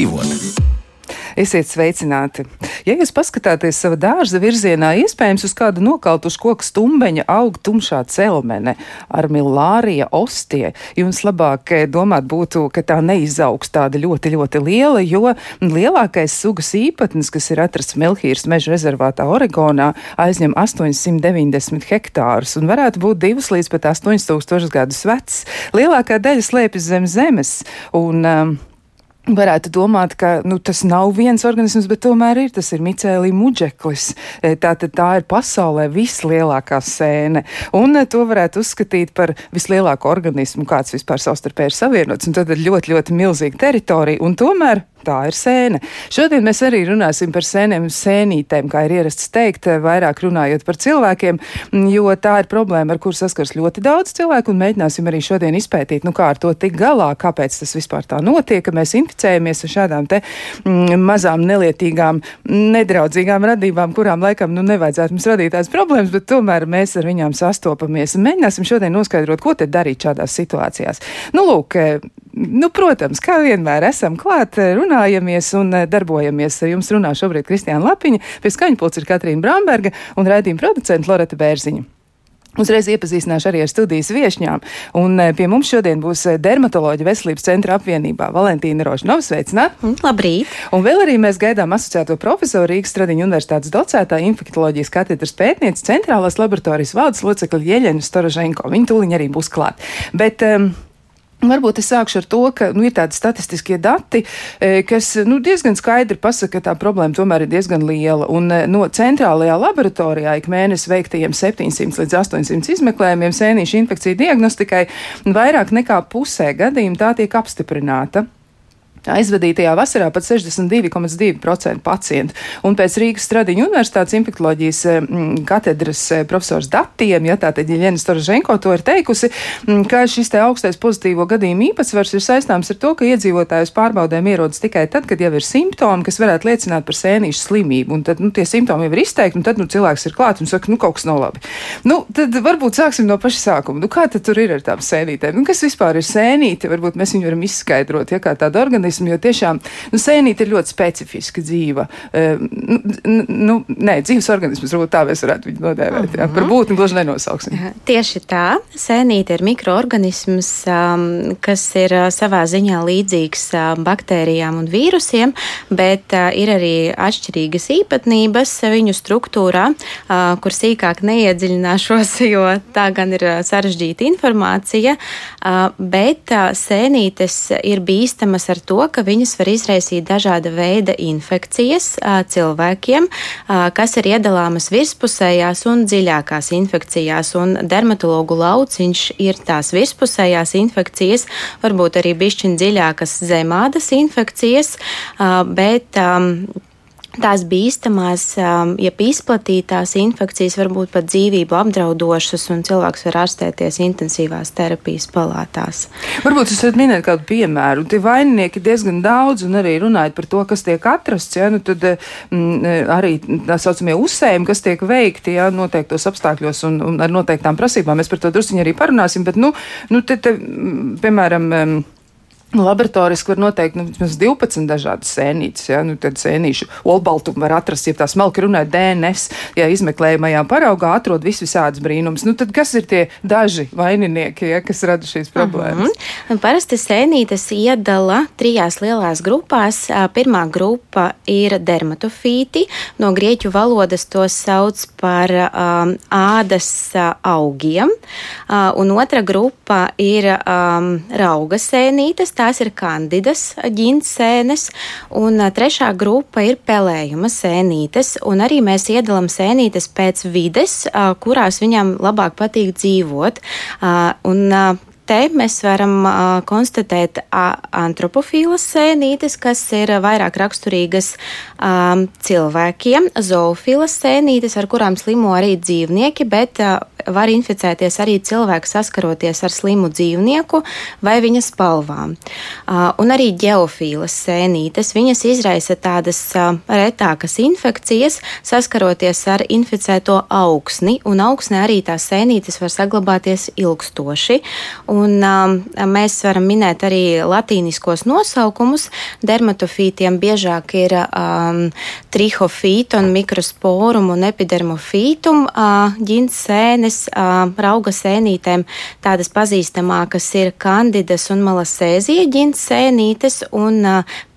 dzīvot. Esiet sveicināti! Ja jūs paskatāties savā dārza virzienā, iespējams, uz kādu nokautušu koku stumbeņa aug tumšā celmene ar milārija ostie, jums labāk eh, domāt būtu, ka tā neizaugs tāda ļoti, ļoti liela, jo lielākais sugas īpatnis, kas ir atrasts Melhīras meža rezervātā Oregonā, aizņem 890 hektārus un varētu būt 2 līdz pat 8000 gadus vecs. Lielākā daļa slēpjas zem zemes. Un, um, Varētu domāt, ka nu, tas nav viens organisms, bet tomēr ir. Tas ir micēlī muģeklis. E, tā, tā ir pasaulē vislielākā sēne. Un e, to varētu uzskatīt par vislielāko organismu, kāds vispār savstarpēji ir savienots. Un tad ir ļoti, ļoti milzīga teritorija. Un tomēr Tā ir sēne. Šodien mēs arī runāsim par sēnēm un sēnītēm, kā ir ierasts teikt, vairāk runājot par cilvēkiem, jo tā ir problēma, ar kur saskars ļoti daudz cilvēku, un mēģināsim arī šodien izpētīt, nu kā ar to tik galā, kāpēc tas vispār tā notiek, ka mēs inficējamies ar šādām te mm, mazām nelietīgām, nedraudzīgām radībām, kurām laikam nu nevajadzētu mums radīt tās problēmas, bet tomēr mēs ar viņām sastopamies. Mēģināsim šodien noskaidrot, ko te darīt šādās situācijās. Nu, lūk, Nu, protams, kā vienmēr esam klāt, runājamies un eh, darbojamies. Ar jums runā šobrīd Kristiāna Lapiņa, pie skaņpults ir Katrīna Bramberga un raidījuma producenta Loreta Bērziņa. Uzreiz iepazīstināšu arī ar studijas viesņām. Un eh, pie mums šodien būs eh, dermatoloģija veselības centra apvienībā Valentīna Rožnova. Sveicināti! Mm, labrīt! Un vēl arī mēs gaidām asociēto profesoru Rīgas Stradiņu universitātes docētā infektoloģijas katedras pētniece centrālās laboratorijas valdes locekļa Jeļena Storoženko. Viņa tūliņ arī būs klāt. Bet, um, Varbūt es sākšu ar to, ka nu, ir tādi statistiskie dati, e, kas nu, diezgan skaidri pasaka, ka tā problēma tomēr ir diezgan liela. Un e, no centrālajā laboratorijā ik mēnesi veiktajiem 700 līdz 800 izmeklējumiem sēnīšu infekciju diagnostikai vairāk nekā pusē gadījumu tā tiek apstiprināta. Aizvadītajā vasarā pat 62,2% pacientu. Un pēc Rīgas Stradiņa Universitātes infektoloģijas mm, katedras eh, profesors datiem, ja tātad Jeļena Storoženko to ir teikusi, ka šis te augstais pozitīvo gadījumu īpatsvars ir saistāms ar to, ka iedzīvotājus pārbaudēm ierodas tikai tad, kad jau ir simptomi, kas varētu liecināt par sēnīšu slimību. Un tad, nu, tie simptomi jau ir izteikti, un tad, nu, cilvēks ir klāts un saka, nu, kaut kas nav labi. Nu, tad varbūt sāksim no paša sākuma. Nu, kā tad tur ir ar tām sēnītēm? Nu, kas vispār ir sēnīte? Varbūt mēs viņu varam izskaidrot, ja kā tāda organisma organismu, jo tiešām nu, sēnīte ir ļoti specifiska dzīva. Uh, nu, nu, nē, dzīves organisms, varbūt tā mēs varētu viņu nodēvēt. Uh -huh. jā, par mhm. būtni gluži nenosauksim. Tieši tā. Sēnīte ir mikroorganisms, um, kas ir uh, savā ziņā līdzīgs uh, baktērijām un vīrusiem, bet uh, ir arī atšķirīgas īpatnības viņu struktūrā, uh, kur sīkāk neiedziļināšos, jo tā gan ir uh, sarežģīta informācija, uh, bet uh, sēnītes ir bīstamas ar to, ka viņas var izraisīt dažāda veida infekcijas cilvēkiem, kas ir iedalāmas virspusējās un dziļākās infekcijās. Un dermatologu lauciņš ir tās virspusējās infekcijas, varbūt arī bišķiņ dziļākas zemādas infekcijas, bet tās bīstamās, um, ja izplatītās infekcijas var būt pat dzīvību apdraudošas, un cilvēks var ārstēties intensīvās terapijas palātās. Varbūt jūs varat minēt kādu piemēru. Tie vaininieki diezgan daudz, un arī runājot par to, kas tiek atrasts, ja, nu tad mm, arī tā saucamie uzsējumi, kas tiek veikti, ja, noteiktos apstākļos un, un ar noteiktām prasībām. Mēs par to drusciņi arī parunāsim, bet, nu, nu te, te, piemēram, Laboratoriski var noteikt nu, 12 dažādas sēnītes. Ja? Nu, tad sēnīšu olbaltumu var atrast, ja tā smalki runā DNS. Ja izmeklējumajā paraugā atrod vis visādas brīnums, nu, tad kas ir tie daži vaininieki, ja, kas rada šīs problēmas? Uh -huh. Parasti sēnītes iedala trijās lielās grupās. Pirmā grupa ir dermatofīti. No grieķu valodas to sauc par um, ādas augiem. Uh, un otra grupa ir um, rauga sēnītes tās ir kandidas ģintsēnes, un trešā grupa ir pelējuma sēnītes, un arī mēs iedalām sēnītes pēc vides, kurās viņam labāk patīk dzīvot. Un te mēs varam uh, konstatēt antropofīlas sēnītes, kas ir vairāk raksturīgas um, cilvēkiem, zoofīlas sēnītes, ar kurām slimo arī dzīvnieki, bet uh, var inficēties arī cilvēks saskaroties ar slimu dzīvnieku vai viņa spalvām. Un arī ģeofīlas sēnītes, viņas izraisa tādas retākas infekcijas, saskaroties ar inficēto augsni, un augsnē arī tās sēnītes var saglabāties ilgstoši. Un, mēs varam minēt arī latīniskos nosaukumus. Dermatofītiem biežāk ir um, trihofītum, mikrosporum un epidermofītum uh, ģints uh, rauga sēnītēm. Tādas pazīstamākas ir kandidas un malasēzija ģints sēnītes un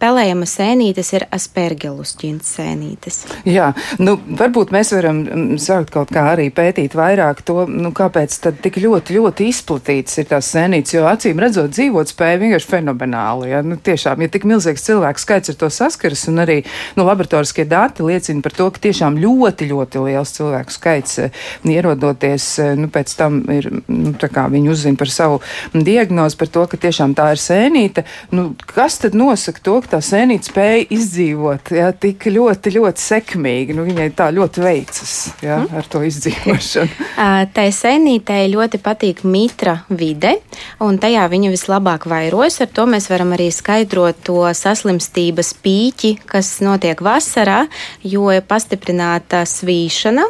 pelējama sēnītes ir aspergelus ģints sēnītes. Jā, nu, varbūt mēs varam mm, sākt kaut kā arī pētīt vairāk to, nu, kāpēc tad tik ļoti, ļoti izplatīts ir tās sēnītes, jo acīm redzot dzīvot spēju vienkārši fenomenāli. Ja? Nu, tiešām, ja tik milzīgs cilvēku skaits ar to saskaras, un arī nu, laboratoriskie dati liecina par to, ka tiešām ļoti, ļoti liels cilvēku skaits eh, ierodoties, eh, nu, pēc tam ir, nu, tā kā viņi uzzina par savu diagnozi, par to, ka tiešām tā ir sēnīte. Nu, kas tad nosaka to, ka tā sēnīte spēja izdzīvot ja? tik ļoti, ļoti sekmīgi? Nu, viņai tā ļoti veicas ja? mm. ar to izdzīvošanu. Tā sēnītei ļoti patīk mitra vide, un tajā viņa vislabāk vairojas. Ar to mēs varam arī skaidrot to saslimstības pīķi, kas notiek vasarā, jo ir pastiprināta svīšana,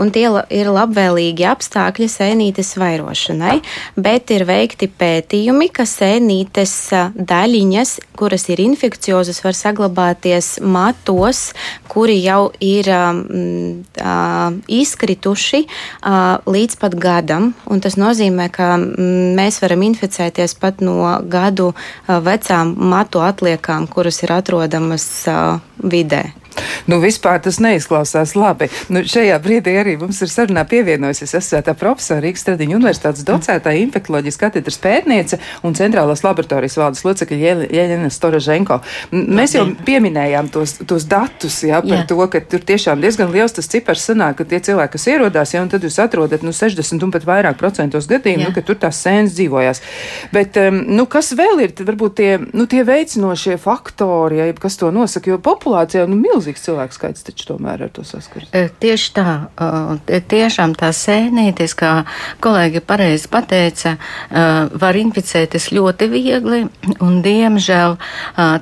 un tie ir labvēlīgi apstākļi sēnītes vairošanai. Bet ir veikti pētījumi, ka sēnītes daļiņas, kuras ir infekciozas, var saglabāties matos, kuri jau ir um, izkrituši uh, līdz pat gadam. Tas nozīmē, ka mēs varam inficēties pat no gadu vecām matu atliekām, kuras ir atrodamas vidē. Nu, vispār tas neizklausās labi. Nu, šajā brīdī arī mums ir sarunā pievienojusies asociētā profesora Rīgas Tradiņu universitātes docētāja infektuoloģijas katedras pētniece un centrālās laboratorijas valdes locekļa Jēlina Storaženko. Mēs jau pieminējām tos, tos datus, jā, par jā. to, ka tur tiešām diezgan liels tas cipars sanāk, ka tie cilvēki, kas ierodās, jā, un tad jūs atrodat, nu, 60 un pat vairāk procentos gadījumu, nu, ka tur tās sēnes dzīvojās. Bet, um, nu, kas vēl ir, varbūt tie, nu, tie veicinošie faktori, ja, kas to nosaka, jo populācijā, nu, milzīgi milzīgs cilvēku skaits taču tomēr ar to saskaras. E, tieši tā, tiešām tā sēnītes, kā kolēģi pareizi pateica, var inficēties ļoti viegli, un diemžēl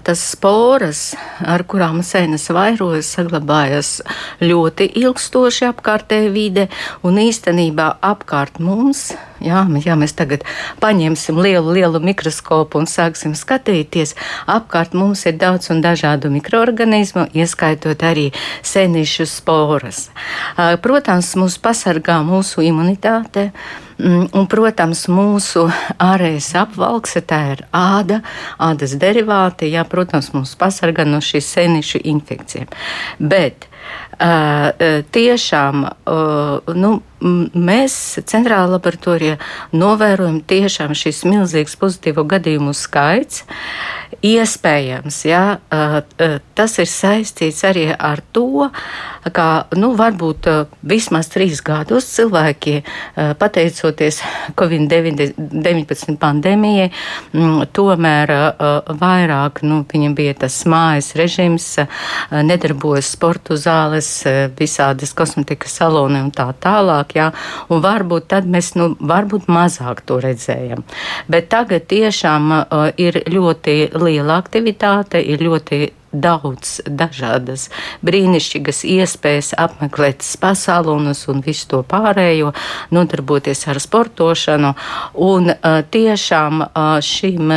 tas sporas, ar kurām sēnes vairojas, saglabājas ļoti ilgstoši apkārtē vide, un īstenībā apkārt mums Jā, ja mēs tagad paņemsim lielu, lielu mikroskopu un sāksim skatīties, apkārt mums ir daudz un dažādu mikroorganismu, ieskaitot arī senišu sporas. Protams, mūs pasargā mūsu imunitāte. Mm, un, protams, mūsu ārējais apvalks, tā ir āda, ādas derivāti, jā, protams, mūs pasargā no šīs senišu infekcijām. Bet tiešām nu, mēs centrālā laboratorijā novērojam tiešām šis milzīgs pozitīvo gadījumu skaits. Iespējams, jā, tas ir saistīts arī ar to, ka nu, varbūt vismaz trīs gadus cilvēki, pateicoties Covid-19 pandēmijai, tomēr vairāk nu, viņiem bija tas mājas režims, nedarbojas sportu zāles, visādas kosmetikas saloni un tā tālāk. Jā, un varbūt tad mēs nu, varbūt mazāk to redzējam. Bet tagad tiešām ir ļoti liela aktivitāte, ir ļoti daudz dažādas brīnišķīgas iespējas apmeklēt spa salonus un visu to pārējo, nodarboties ar sportošanu. Un tiešām šim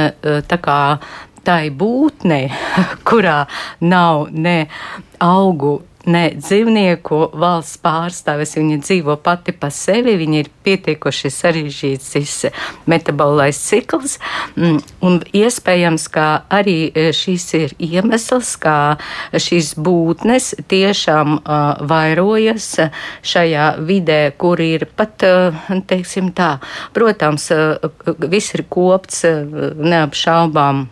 tā kā tai būtnei, kurā nav ne augu ne dzīvnieku valsts pārstāvis. Viņa dzīvo pati pa sevi, viņa ir pietiekoši sarežģīts šis metabolais cikls. Mm, un iespējams, ka arī e, šis ir iemesls, kā šīs būtnes tiešām uh, vairojas šajā vidē, kur ir pat, uh, teiksim tā, protams, uh, viss ir kopts neapšaubām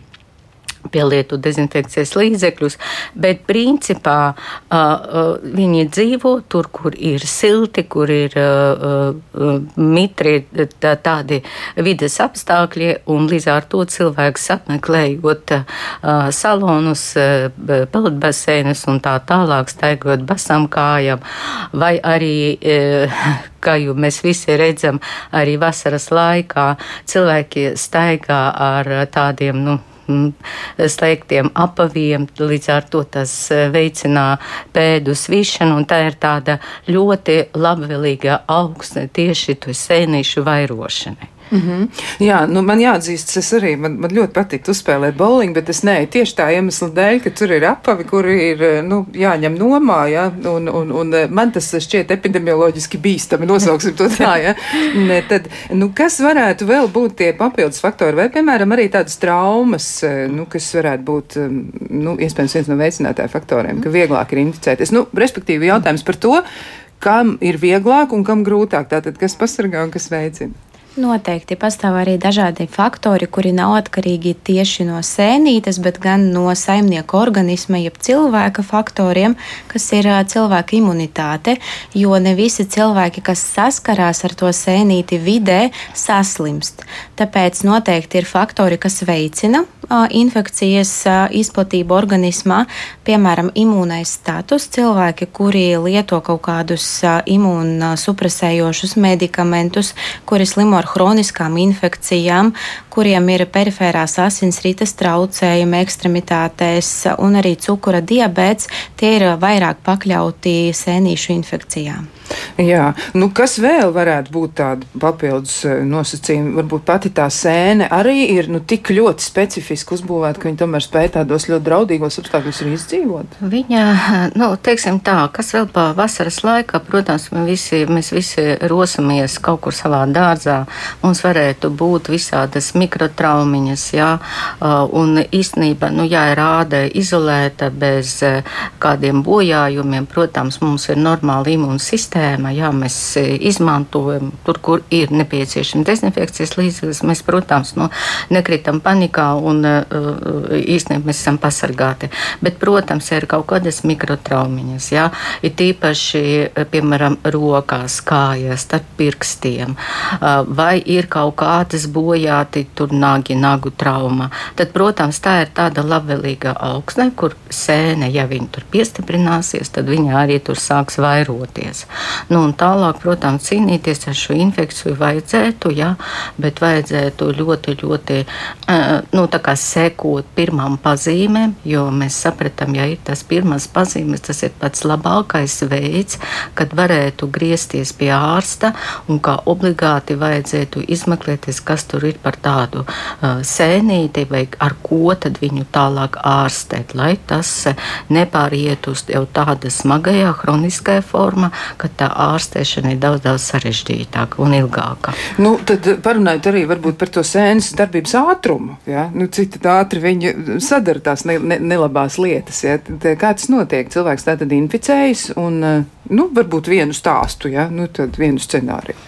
pielietot dezinfekcijas līdzekļus, bet principā uh, viņi dzīvo tur, kur ir silti, kur ir uh, mitri, tā, tādi vides apstākļi, un līdz ar to cilvēks apmeklējot uh, salonus, uh, peldbaseinus un tā tālāk, staigot basam kājām, vai arī, uh, kā jau mēs visi redzam, arī vasaras laikā cilvēki staigā ar tādiem, nu, slēgtiem apaviem, līdz ar to tas e, veicinā pēdu svišanu, un tā ir tāda ļoti labvēlīga augsne tieši to sēnīšu vairošanai. Mm -hmm. Jā, nu man jāatzīst, es arī man, man ļoti patīk uzspēlēt bowling, bet es nē, tieši tā iemesla dēļ, ka tur ir apavi, kur ir nu, jāņem nomā, ja, un, un, un man tas šķiet epidemioloģiski bīstami, nosauksim to tā, ja. Ne, tad, nu, kas varētu vēl būt tie papildus faktori, vai, piemēram, arī tādas traumas, nu, kas varētu būt, nu, iespējams, viens no veicinātāju faktoriem, ka vieglāk ir inficēties. Nu, respektīvi, jautājums par to, kam ir vieglāk un kam grūtāk, tātad kas pasargā un kas veicina. Noteikti pastāv arī dažādi faktori, kuri nav atkarīgi tieši no sēnītes, bet gan no saimnieka organisma, jeb cilvēka faktoriem, kas ir cilvēka imunitāte. Jo ne visi cilvēki, kas saskarās ar to sēnīti vidē, saslimst. Tāpēc noteikti ir faktori, kas veicina infekcijas izplatību organismā, piemēram, imūnais status. Cilvēki, kuri lieto kaut kādus imūnsupresējošus medikamentus, kuri slimo ar hroniskām infekcijām, kuriem ir perifērās asinsrites traucējumi ekstremitātēs un arī cukura diabēts, tie ir vairāk pakļauti sēnīšu infekcijām. Jā, nu kas vēl varētu būt tādi papildus eh, nosacījumi? Varbūt pati tā sēne arī ir nu, tik ļoti specifiski uzbūvēta, ka viņi tomēr spēj tādos ļoti draudīgos apstākļos arī izdzīvot. Viņa, nu, teiksim tā, kas vēl pa vasaras laikā, protams, mēs visi, mēs visi rosamies kaut kur savā dārzā. Mums varētu būt visādas mikrotraumiņas, jā, un īstenībā, nu, jā, ir āda izolēta bez kādiem bojājumiem. Protams, mums ir normāla imūnsistēma sistēma, jā, mēs e, izmantojam tur, kur ir nepieciešama dezinfekcijas līdzekļus. Mēs, protams, nu, nekritam panikā un īstenībā mēs esam pasargāti. Bet, protams, ir kaut kādas mikrotraumiņas, jā, ir tīpaši, piemēram, rokās, kājās, starp pirkstiem, vai ir kaut kādas bojāti tur nagi, nagu trauma. Tad, protams, tā ir tāda labvēlīga augsne, kur sēne, ja viņi tur piestiprināsies, tad viņa arī tur sāks vairoties. Nu, tālāk, protams, cīnīties ar šo infekciju vajadzētu, jā, bet vajadzētu ļoti, ļoti nu, sekot pirmām pazīmēm, jo mēs sapratām, ja ir tas pirmās pazīmes, tas ir pats labākais veids, kad varētu griezties pie ārsta un kā obligāti vajadzētu izmeklēties, kas tur ir par tādu uh, sēnīti vai ar ko tad viņu tālāk ārstēt, lai tas nepāriet uz jau tāda smagajā, hroniskajā formā, ka tā ārstēšana ir daudz, daudz sarežģītāka un ilgāka. Nu, tad parunājot arī par to sēnes darbības ātrumu. Ja? Nu, cik ātri viņi sadara tās ne, ne, nelabās lietas. Ja? Kā tas notiek? Cilvēks tā tad inficējas un nu, varbūt vienu stāstu, ja? nu, tad vienu scenāriju.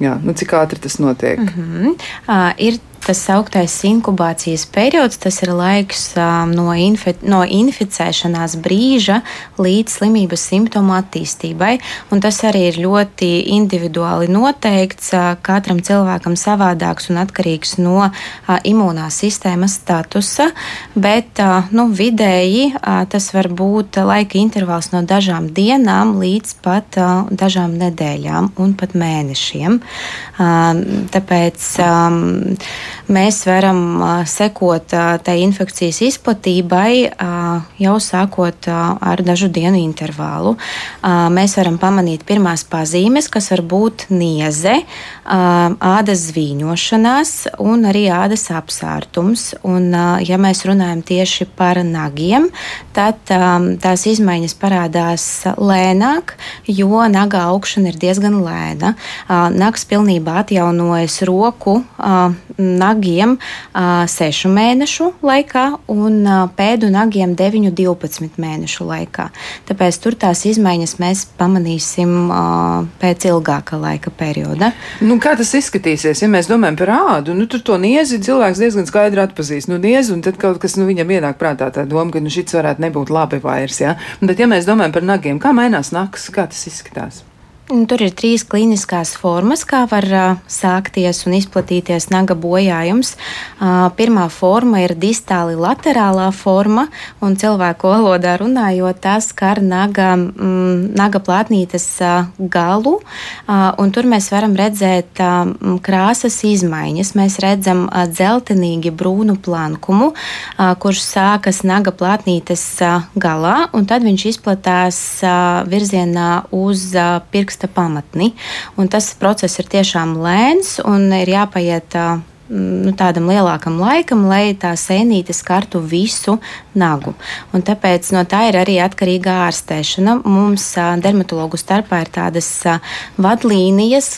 Jā, nu, cik ātri tas notiek? Mm -hmm. uh, ir tas augtais inkubācijas periods, tas ir laiks um, no, infi no inficēšanās brīža līdz slimības simptomu attīstībai. Tas arī ir ļoti individuāli noteikts. Uh, katram cilvēkam savādāks un atkarīgs no uh, imūnās sistēmas statusa, bet uh, nu, vidēji uh, tas var būt laika intervāls no dažām dienām līdz pat uh, dažām nedēļām un pat mēnešiem. Uh, tāpēc um, mēs varam sekot tai infekcijas izplatībai jau sākot ar dažu dienu intervālu. Mēs varam pamanīt pirmās pazīmes, kas var būt nieze, ādas zvīņošanās un arī ādas apsārtums. Un, ja mēs runājam tieši par nagiem, tad tās izmaiņas parādās lēnāk, jo naga augšana ir diezgan lēna. Nags pilnībā atjaunojas roku nagiem uh, 6 mēnešu laikā un uh, pēdu nagiem 9-12 mēnešu laikā. Tāpēc tur tās izmaiņas mēs pamanīsim uh, pēc ilgāka laika perioda. Nu, kā tas izskatīsies? Ja mēs domājam par ādu, nu, tur to niezi cilvēks diezgan skaidri atpazīst. Nu, niezi, un tad kaut kas nu, viņam ienāk prātā tā doma, ka nu, šis varētu nebūt labi vairs. Ja? Bet, ja mēs domājam par nagiem, kā mainās naks, kā tas izskatās? Tur ir trīs kliniskās formas, kā var uh, sākties un izplatīties naga bojājums. Uh, pirmā forma ir distāli laterālā forma, un cilvēku valodā runājot, tas skar naga, mm, naga plātnītes uh, galu, un tur mēs varam redzēt krāsas izmaiņas. Mēs redzam dzeltenīgi brūnu plankumu, kurš sākas naga plātnītes galā, un tad viņš izplatās virzienā uz pirkstu pamatni. Un tas process ir tiešām lēns un ir jāpaiet Mm, nu, tādam lielākam laikam, lai tā sēnīte skartu visu nagu. Un tāpēc no tā ir arī atkarīga ārstēšana. Mums dermatologu starpā ir tādas vadlīnijas,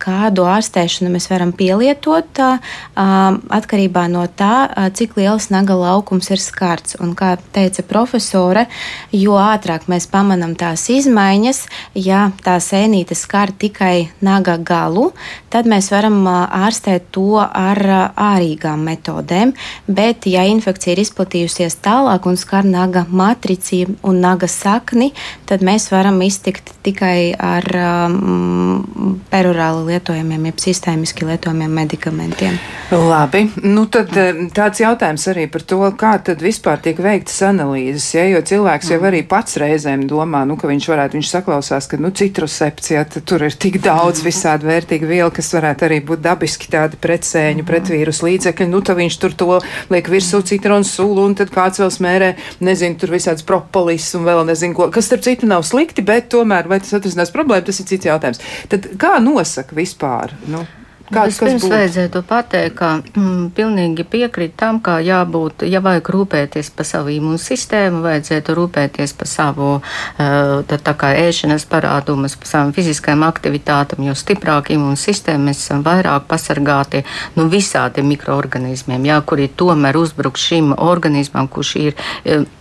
kādu ārstēšanu mēs varam pielietot atkarībā no tā, cik liels naga laukums ir skarts. Un, kā teica profesore, jo ātrāk mēs pamanām tās izmaiņas, ja tā sēnīte skar tikai naga galu, tad mēs varam ārstēt to ar ārīgām metodēm, bet, ja infekcija ir izplatījusies tālāk un skar naga matrici un naga sakni, tad mēs varam iztikt tikai ar um, perorāli lietojamiem, jeb sistēmiski lietojamiem medikamentiem. Labi, nu tad tāds jautājums arī par to, kā tad vispār tiek veiktas analīzes, ja, jo cilvēks jau arī pats reizēm domā, nu, ka viņš varētu, viņš saklausās, ka, nu, citrusepcija, tur ir tik daudz visādi vērtīgi vielu, kas varētu arī būt dabiski tādi precē sēņu pretvīrusu līdzekļi, nu tad viņš tur to liek virsū citronu sulu, un tad kāds vēl smērē, nezinu, tur visāds propolis un vēl nezinu ko, kas starp citu nav slikti, bet tomēr vai tas atrisinās problēmu, tas ir cits jautājums. Tad kā nosaka vispār? Nu? Kāds, Vispirms vajadzētu pateikt, ka mm, pilnīgi piekrīt tam, ka jābūt, ja vajag rūpēties par savu imūnu sistēmu, vajadzētu rūpēties par savu tā, tā kā ēšanas parādumus, par savām fiziskajām aktivitātēm, jo stiprāk imūnu sistēma mēs esam vairāk pasargāti no nu, visādiem mikroorganismiem, jā, kuri tomēr uzbruk šim organismam, kurš ir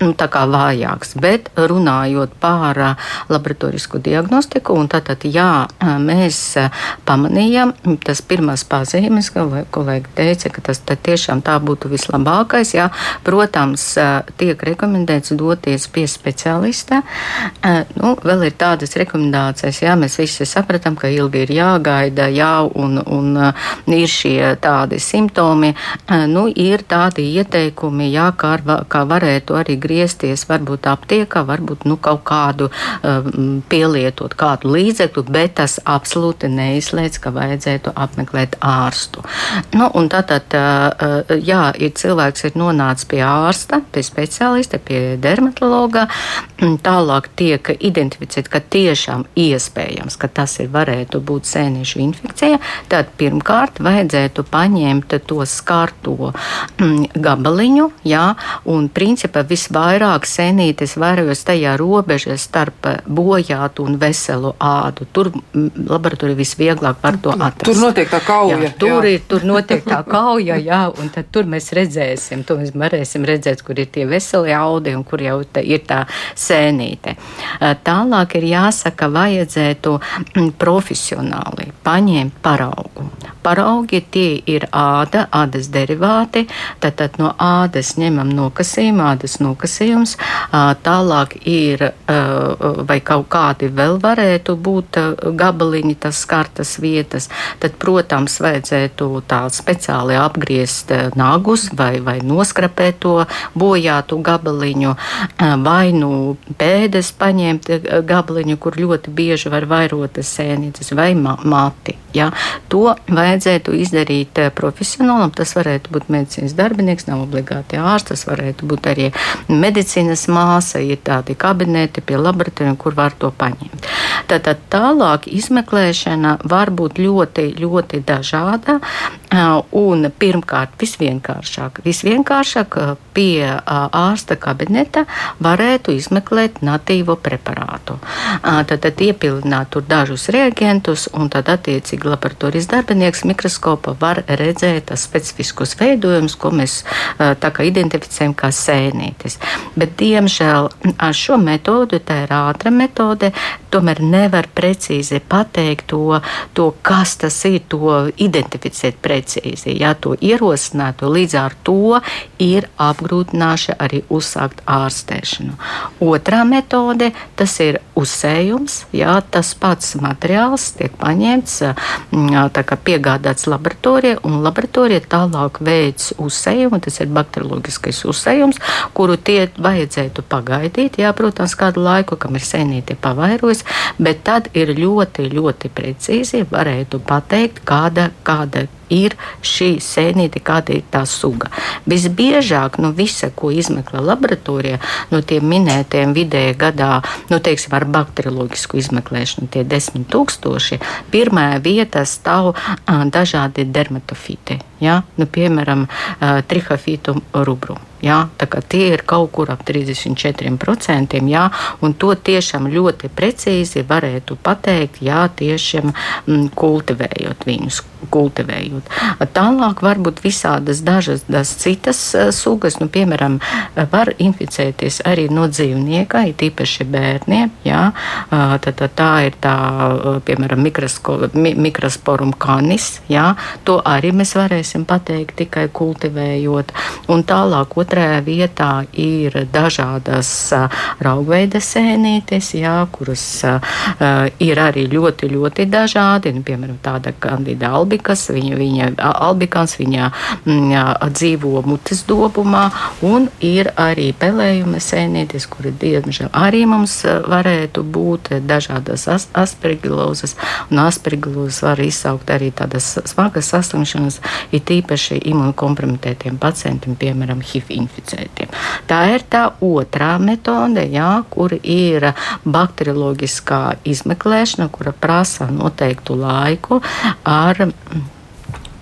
nu, tā kā vājāks. Bet runājot par laboratorisku diagnostiku, un tātad, jā, mēs pamanījām, tas pirmais pirmās pazīmes, ka kolēģi teica, ka tas tiešām tā būtu vislabākais. Jā. Protams, tiek rekomendēts doties pie speciālista. Nu, vēl ir tādas rekomendācijas, jā, mēs visi sapratam, ka ilgi ir jāgaida, jā, un, un ir šie tādi simptomi. Nu, ir tādi ieteikumi, jā, kā, kā varētu arī griezties, varbūt aptiekā, varbūt nu, kaut kādu pielietot kādu līdzekli, bet tas absolūti neizslēdz, ka vajadzētu apmeklēt apmeklēt ārstu. Nu, tātad, jā, ir cilvēks ir nonācis pie ārsta, pie speciālista, pie dermatologa. Tālāk tiek identificēts, ka tiešām iespējams, ka tas ir varētu būt sēnešu infekcija. Tad pirmkārt vajadzētu paņemt to skarto gabaliņu, jā, un principā visvairāk sēnītes vairojos tajā robežā starp bojātu un veselu ādu. Tur laboratorija visvieglāk var to atrast. Tur notiek tā tā kauja. Jā, tur jā. ir, tur notiek tā kauja, jā, un tad tur mēs redzēsim, to mēs varēsim redzēt, kur ir tie veseli audi un kur jau tā, ir tā sēnīte. Tālāk ir jāsaka, vajadzētu mm, profesionāli paņemt paraugu. Paraugi tie ir āda, ādas derivāti, tad, tad no ādas ņemam nokasījumu, ādas nokasījums, tālāk ir vai kaut kādi vēl varētu būt gabaliņi, tas skartas vietas, tad, protams, protams, vajadzētu tā speciāli apgriezt eh, nagus vai, vai noskrapēt to bojātu gabaliņu, eh, vai nu pēdas paņemt eh, gabaliņu, kur ļoti bieži var vairotas sēnītes, vai mati. Ja? To vajadzētu izdarīt profesionālam. Tas varētu būt medicīnas darbinieks, nav obligāti ārsts, tas varētu būt arī medicīnas māsa, ir tādi kabineti pie laboratorijiem, kur var to paņemt. Tātad tālāk izmeklēšana var būt ļoti, ļoti dažāda. Un pirmkārt, visvienkāršāk, visvienkāršāk pie ārsta kabineta varētu izmeklēt natīvo preparātu. Tad, tad iepilināt tur dažus reagentus, un tad attiecīgi laboratorijas darbinieks mikroskopa var redzēt specifiskus veidojumus, ko mēs tā kā identificējam kā sēnītes. Bet, diemžēl, ar šo metodu, tā ir ātra metode, tomēr nevar precīzi pateikt to, to kas tas ir, to identificēt precīzi precīzi, ja to ierosinātu, līdz ar to ir apgrūtināša arī uzsākt ārstēšanu. Otrā metode tas ir uzsējums, ja tas pats materiāls tiek paņemts, piegādāts laboratorijai, un laboratorija tālāk veids uzsējumu, tas ir bakterioloģiskais uzsējums, kuru tie vajadzētu pagaidīt, jā, protams, kādu laiku, kamēr sēnīti pavairojas, bet tad ir ļoti, ļoti precīzi varētu pateikt, kāda, kāda ir šī sēnīte, kāda ir tā suga. Visbiežāk no nu, visa, ko izmeklē laboratorijā, no tiem minētiem vidēji gadā, nu, teiksim, ar bakterioloģisku izmeklēšanu, tie desmit tūkstoši, pirmajā vietā stāv dažādi dermatofīti, ja? nu, piemēram, uh, trihofītu rubru. Jā, tie ir kaut kur ap 34%, jā, un to tiešām ļoti precīzi varētu pateikt, jā, tiešām mm, kultivējot viņus. Kultivējot. Tālāk var būt visādas dažas citas uh, sugas, nu, piemēram, var inficēties arī no dzīvnieka, it īpaši bērniem. Jā, uh, tad, tad tā ir tā, piemēram, mi, mikrosporum canis, jā, to arī mēs varēsim pateikt tikai kultivējot. Un tālāk Otrajā vietā ir dažādas raugveida sēnītes, jā, kuras ir arī ļoti, ļoti dažādi. Nu, piemēram, tāda kandida albikas, viņa, viņa, albikans, viņa jā, dzīvo mutes dobumā, un ir arī pelējuma sēnītes, kuri, diemžēl, arī mums varētu būt dažādas as aspergilozes, un aspergilozes var izsaukt arī tādas smagas saslimšanas, ir tīpaši imunkompromitētiem pacientiem, piemēram, HIV inficētiem. Tā ir tā otrā metode, jā, kur ir bakterioloģiskā izmeklēšana, kura prasa noteiktu laiku ar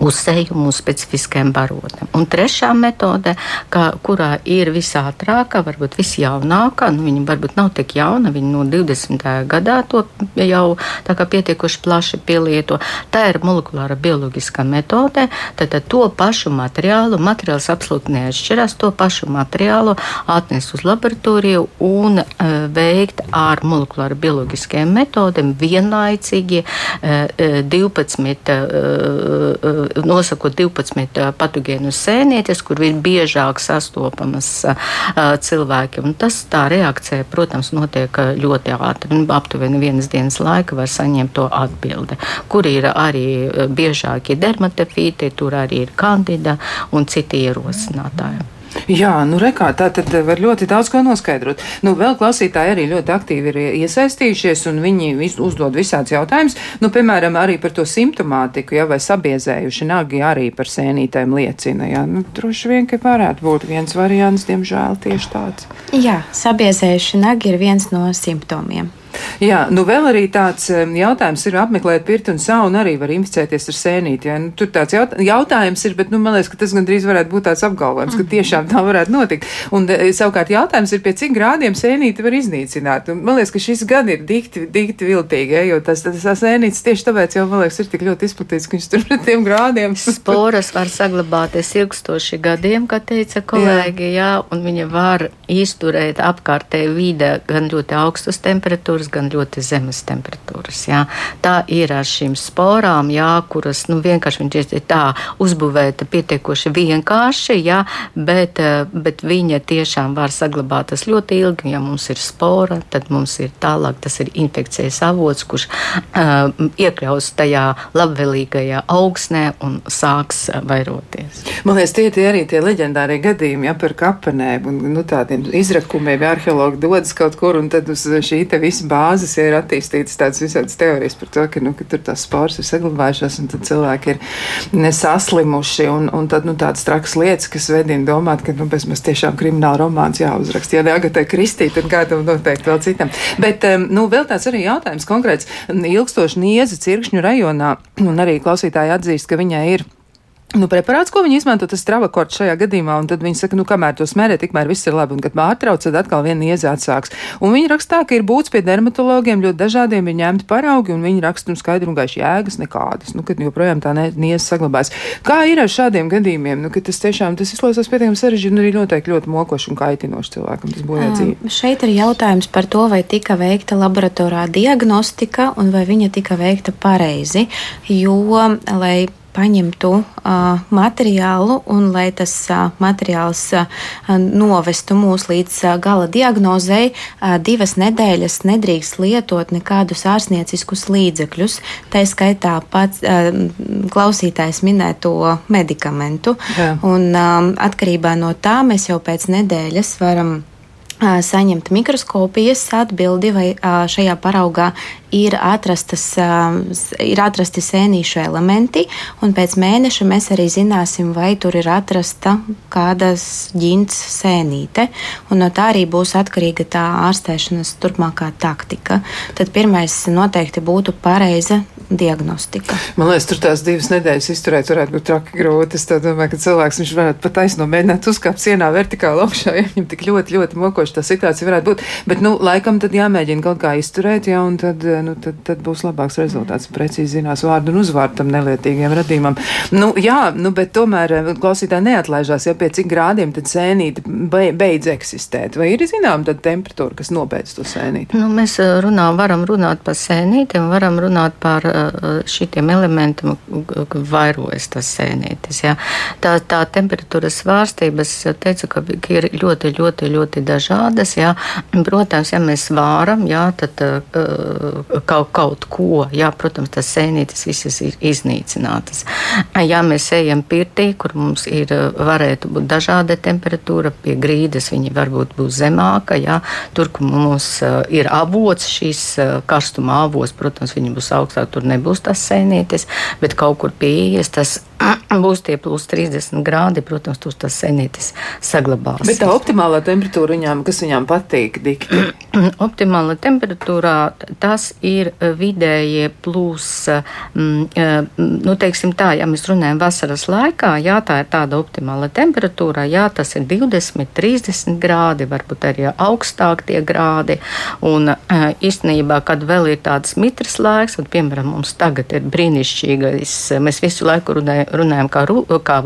uzsējumu uz specifiskiem barotnēm. Un trešā metode, kā, kurā ir visātrākā, varbūt visjaunākā, nu, viņa varbūt nav tik jauna, viņa no 20. gadā to jau tā kā pietiekuši plaši pielieto, tā ir molekulāra bioloģiskā metode, tad, to pašu materiālu, materiāls absolūti neatšķirās, to pašu materiālu atnest uz laboratoriju un uh, veikt ar molekulāra bioloģiskajiem metodēm vienlaicīgi uh, 12 uh, nosakot 12 patogēnu sēnītes, kur ir biežāk sastopamas cilvēkiem. Un tas tā reakcija, protams, notiek ļoti ātri. Nu, aptuveni vienas dienas laika var saņemt to atbildi, kur ir arī biežākie dermatofīti, tur arī ir kandida un citi ierosinātāji. Jā, nu rekā, tā tad var ļoti daudz ko noskaidrot. Nu, vēl klausītāji arī ļoti aktīvi ir iesaistījušies, un viņi uzdod visādus jautājumus. Nu, piemēram, arī par to simptomātiku, ja, vai sabiezējuši nagi arī par sēnītēm liecina. Jā, nu, droši vien, ka varētu būt viens variants, diemžēl, tieši tāds. Jā, sabiezējuši nagi ir viens no simptomiem. Jā, nu vēl arī tāds jautājums ir apmeklēt pirti un saunu arī var inficēties ar sēnīti. Ja? Nu, tur tāds jaut jautājums ir, bet nu, man liekas, ka tas gandrīz varētu būt tāds apgalvojums, ka tiešām tā varētu notikt. Un e, savukārt jautājums ir, pie cik grādiem sēnīti var iznīcināt. Un, man liekas, ka šis gan ir dikti, dikti viltīgi, ja? jo tas, tas, tas sēnītis tieši tāpēc jau, man liekas, ir tik ļoti izplatīts, ka viņš tur pret tiem grādiem. Sporas var saglabāties ilgstoši gadiem, kā teica kolēģi, jā. jā, un viņa var izturēt apkārtēju vide gan ļoti augstas temperatūras, temperatūras, gan ļoti zemes temperatūras. Jā. Tā ir ar šīm sporām, jā, kuras nu, vienkārši ir tā uzbūvēta pietiekoši vienkārši, jā, bet, eh, bet viņa tiešām var saglabāties ļoti ilgi. Ja mums ir spora, tad mums ir tālāk tas ir infekcijas avots, kurš uh, iekļaus tajā labvēlīgajā augsnē un sāks vairoties. Man liekas, tie ir arī tie leģendārie gadījumi ja, par kapenēm un nu, tādiem izrakumiem. Arheologi dodas kaut kur un tad uz šī te visa bāzes ja ir attīstītas tādas visādas teorijas par to, ka, nu, ka tur tās spārs ir saglabājušās un tad cilvēki ir nesaslimuši un, un tad nu, tādas trakas lietas, kas vedina domāt, ka nu, mēs tiešām krimināla romāns jāuzraksta. Ja ne Agatai Kristī, tad kādam noteikti vēl citam. Bet nu, vēl tāds arī jautājums konkrēts ilgstoši nieza cirkšņu rajonā un arī klausītāji atzīst, ka viņai ir Nu, preparāts, ko viņi izmanto, tas travakords šajā gadījumā, un tad viņi saka, nu, kamēr to smērē, tikmēr viss ir labi, un kad pārtrauc, tad atkal viena nieze atsāks. Un viņi rakstā, ka ir būts pie dermatologiem ļoti dažādiem, ir ņemti paraugi, un viņi raksta, nu, skaidri un gaiši jēgas nekādas, nu, kad joprojām tā nieze saglabājas. Kā ir ar šādiem gadījumiem, nu, ka tas tiešām, tas izklausās pietiekami sarežģīti, un arī noteikti ļoti mokoši un kaitinoši cilvēkam, tas bojā dzīvi. Šeit ir jautājums par to, vai tika veikta laboratorā diagnostika, un vai viņa tika veikta pareizi, jo, lai paņemtu uh, materiālu un lai tas uh, materiāls uh, novestu mūs līdz uh, gala diagnozei, uh, divas nedēļas nedrīkst lietot nekādus ārstnieciskus līdzekļus. Tā skaitā pats uh, klausītājs minēto medikamentu. Jā. Un um, atkarībā no tā mēs jau pēc nedēļas varam saņemt mikroskopijas atbildi, vai šajā paraugā ir, atrastas, ir atrasti sēnīšu elementi, un pēc mēneša mēs arī zināsim, vai tur ir atrasta kādas ģints sēnīte, un no tā arī būs atkarīga tā ārstēšanas turpmākā taktika. Tad pirmais noteikti būtu pareiza diagnostika. Man liekas, tur tās divas nedēļas izturēt varētu būt traki grūti. Es domāju, ka cilvēks viņš varētu pat taisno mēģināt uzkāpt sienā vertikāli augšā, ja viņam tik ļoti, ļoti mokoši tā situācija varētu būt. Bet, nu, laikam tad jāmēģina kaut kā izturēt, ja, un tad, nu, tad, tad būs labāks rezultāts. Precīzi zinās vārdu un uzvārdu tam nelietīgiem radījumam. Nu, jā, nu, bet tomēr eh, klausītāji neatlaižās, ja pie cik grādiem tad sēnīte beidz eksistēt. Vai ir zinām tad temperatūra, kas nobeidz to sēnīti? Nu, mēs eh, runā, varam runāt par sēnītēm, varam runāt par eh, šitiem elementiem vairojas tas sēnītis. Jā. Tā, tā temperatūras svārstības, teicu, ka ir ļoti, ļoti, ļoti dažādas. Jā. Protams, ja mēs vāram, jā, tad uh, kaut, kaut ko, jā, protams, tas sēnītis visas ir iznīcinātas. Ja mēs ejam pirtī, kur mums ir, varētu būt dažāda temperatūra, pie grīdas viņa varbūt būs zemāka, jā, tur, kur mums ir avots, šīs karstuma avots, protams, viņi būs augstāk, tur nebūs tas sēnītis, bet kaut kur pieejas tas būs tie plus 30 grādi, protams, tur tas senītis saglabās. Bet tā optimālā temperatūra viņām, kas viņām patīk, dikti? Optimāla temperatūrā tas ir vidējie plus, mm, nu, teiksim tā, ja mēs runājam vasaras laikā, jā, tā ir tāda optimāla temperatūra, jā, tas ir 20, 30 grādi, varbūt arī augstāk tie grādi, un īstenībā, kad vēl ir tāds mitras laiks, un, piemēram, mums tagad ir brīnišķīgais, mēs visu laiku runājam, runājam, kā, kā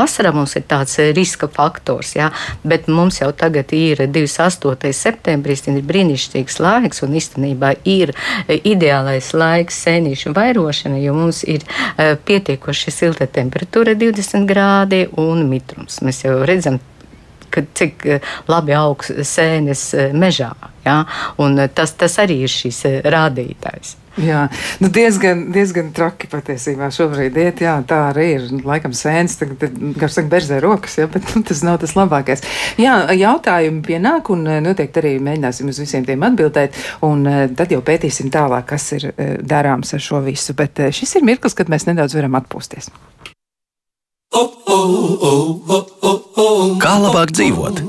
vasarā mums ir tāds riska faktors, jā, bet mums jau tagad ir 28. septembris, ir brīnišķīgs laiks un īstenībā ir ideālais laiks sēnīšu vairošana, jo mums ir pietiekoši silta temperatūra 20 grādi un mitrums. Mēs jau redzam, ka cik labi augs sēnes mežā. Ja? Un tas, tas arī ir šis rādītājs. Jā, nu diezgan, diezgan traki patiesībā šobrīd iet. Jā, tā arī ir. Laikam sēnes, tagad, kā saka, berzē rokas, jā, bet nu, tas nav tas labākais. Jā, jautājumi pienāk un eh, noteikti arī mēģināsim uz visiem tiem atbildēt. Un eh, tad jau pētīsim tālāk, kas ir eh, darāms ar šo visu. Bet šis ir mirklis, kad mēs nedaudz varam atpūsties. Kā labāk dzīvot?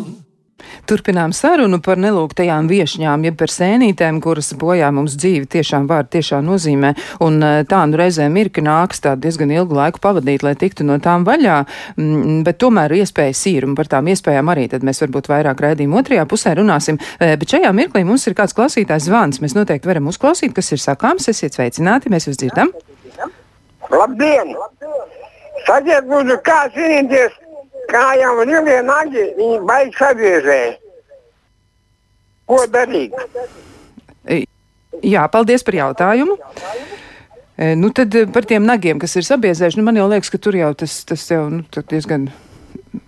Turpinām sarunu par nelūgtajām viešņām, jeb par sēnītēm, kuras bojā mums dzīvi tiešām vārdu tiešā nozīmē. Un eh, tā nu reizēm ir, ka nāks tā diezgan ilgu laiku pavadīt, lai tiktu no tām vaļā, mm, bet tomēr iespējas ir, un par tām iespējām arī tad mēs varbūt vairāk raidījumu otrajā pusē runāsim. Eh, bet šajā mirklī mums ir kāds klausītājs zvans. Mēs noteikti varam uzklausīt, kas ir sakāms. Esiet sveicināti, mēs jūs dzirdam. Labdien! Sakiet, lūdzu, kā cīnīties kājām un ilgiem nagi, viņi baigi sabiezē. Ko darīt? Jā, paldies par jautājumu. E, nu, tad par tiem nagiem, kas ir sabiezējuši, nu, man jau liekas, ka tur jau tas, tas jau nu, diezgan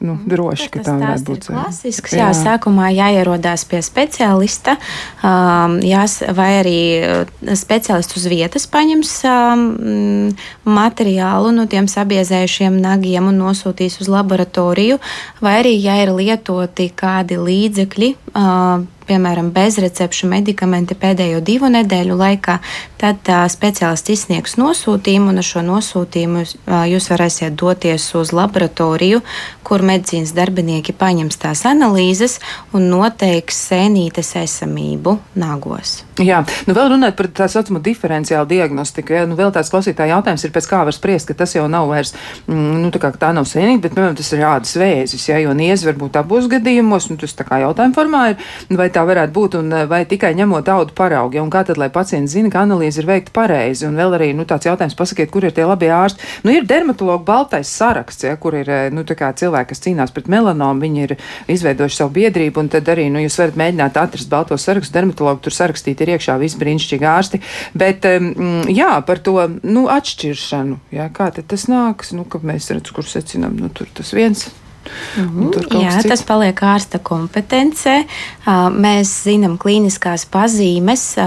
nu, droši, ka tā varētu būt. Klasisks, jā. jā, sākumā jāierodās pie speciālista, um, jās, vai arī speciālists uz vietas paņems um, materiālu no tiem sabiezējušiem nagiem un nosūtīs uz laboratoriju, vai arī, ja ir lietoti kādi līdzekļi, uh, piemēram, bezrecepšu medikamenti pēdējo divu nedēļu laikā, tad uh, speciālists izsniegs nosūtījumu, un ar šo nosūtījumu uh, jūs varēsiet doties uz laboratoriju, kur medicīnas darbinieki paņems tās analīzes un noteiks sēnītes esamību nagos. Jā, nu vēl runājot par tā saucamo diferenciālu diagnostiku, ja, nu vēl tāds klausītāja jautājums ir, pēc kā var spriest, ka tas jau nav vairs, mm, nu tā kā tā nav sēnīte, bet, piemēram, tas ir ādas vēzis, ja, jo niezi var būt abos gadījumos, nu tas tā kā jautājuma formā ir, vai tā varētu būt, un vai tikai ņemot audu paraugi, un kā tad, lai pacients zina, ka analīze ir veikta pareizi, un vēl arī, nu tāds jautājums pasakiet, kur ir tie labie ārsti. Nu ir dermatologu baltais saraksts, ja, kur ir, nu tā kā cilvēki, kas cīnās pret melanomu, viņi ir izveidojuši savu biedrību, un tad arī, nu jūs varat mēģināt atrast balto sarakstu, dermatologu tur sarakstīt ir iekšā visi brīnišķīgi ārsti. Bet um, jā, par to nu, atšķiršanu, jā, kā tas nāks, nu, ka mēs redzam, kur secinām, nu, tur tas viens Mm -hmm. Jā, cits. tas paliek ārsta kompetencē. Mēs zinām klīniskās pazīmes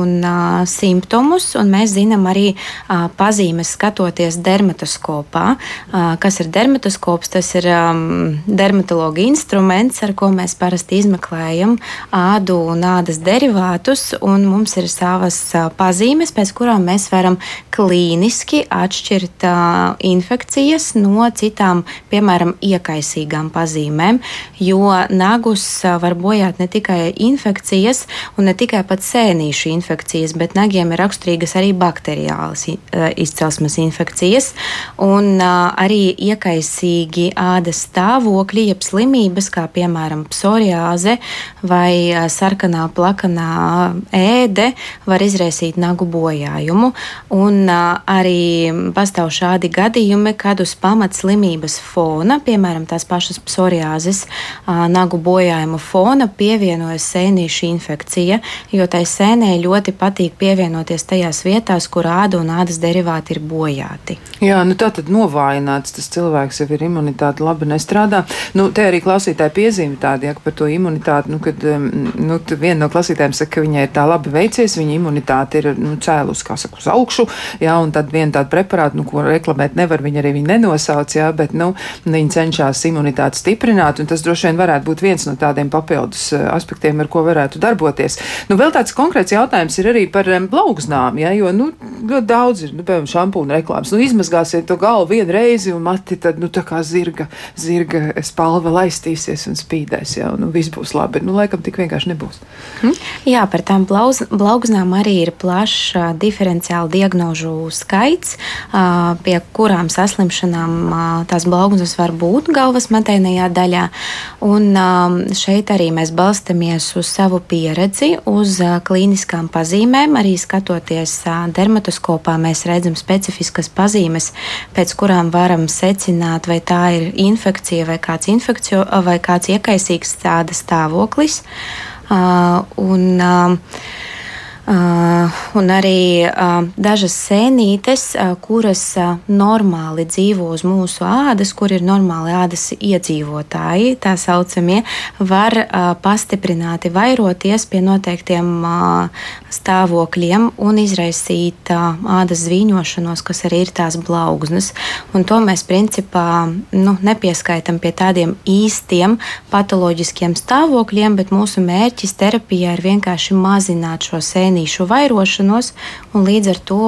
un simptomus, un mēs zinām arī pazīmes skatoties dermatoskopā. Kas ir dermatoskops? Tas ir dermatologa instruments, ar ko mēs parasti izmeklējam ādu un ādas derivātus, un mums ir savas pazīmes, pēc kurām mēs varam klīniski atšķirt infekcijas no citām, piemēram, iekaisīšanām neatlaisīgām pazīmēm, jo nagus var bojāt ne tikai infekcijas un ne tikai pat sēnīšu infekcijas, bet nagiem ir raksturīgas arī bakteriālas izcelsmes infekcijas un arī iekaisīgi ādas stāvokļi, jeb slimības, kā piemēram psoriāze vai sarkanā plakanā ēde, var izraisīt nagu bojājumu. Un arī pastāv šādi gadījumi, kad uz pamatslimības fona, piemēram, tās pašas psoriāzes, nagu bojājuma fona pievienojas sēnīšu infekcija, jo tai sēnē ļoti patīk pievienoties tajās vietās, kur āda un ādas derivāti ir bojāti. Jā, nu tā tad novājināts tas cilvēks jau ir imunitāte labi nestrādā. Nu, te arī klausītāji piezīme tāda, ja par to imunitāti, nu, kad nu, viena no klausītājiem saka, ka viņai ir tā labi veicies, viņa imunitāte ir nu, cēlus, kā saka, uz augšu, jā, un tad viena tāda preparāta, nu, ko reklamēt nevar, viņa arī viņa nenosauc, jā, bet, nu, viņi cenšas imunitāti stiprināt, un tas droši vien varētu būt viens no tādiem papildus eh, aspektiem, ar ko varētu darboties. Nu, vēl tāds konkrēts jautājums ir arī par blauznām, ja, jo, nu, ļoti daudz ir, nu, piemēram, šampūna reklāmas. Nu, izmazgāsiet to galvu vienu reizi, un mati tad, nu, tā kā zirga, zirga spalva laistīsies un spīdēs, ja, un nu, viss būs labi. Nu, laikam tik vienkārši nebūs. Hm? Jā, par tām blauz, blauznām arī ir plašs uh, diferenciālu diagnožu skaits, uh, pie kurām saslimšanām uh, tās blauznas var būt galvas galvas matēnajā daļā. Un um, šeit arī mēs balstamies uz savu pieredzi, uz uh, klīniskām pazīmēm. Arī skatoties uh, dermatoskopā, mēs redzam specifiskas pazīmes, pēc kurām varam secināt, vai tā ir infekcija vai kāds, infekcio, vai kāds iekaisīgs tāda stāvoklis. Uh, un, uh, Uh, un arī uh, dažas sēnītes, uh, kuras uh, normāli dzīvo uz mūsu ādas, kur ir normāli ādas iedzīvotāji, tā saucamie, var pastiprināti vairoties pie noteiktiem stāvokļiem un izraisīt ādas zvīņošanos, kas arī ir tās blauznas. Un to mēs principā nu, nepieskaitam pie tādiem īstiem patoloģiskiem stāvokļiem, bet mūsu mērķis terapijā ir vienkārši mazināt šo sēnīšu sēnīšu vairošanos, un līdz ar to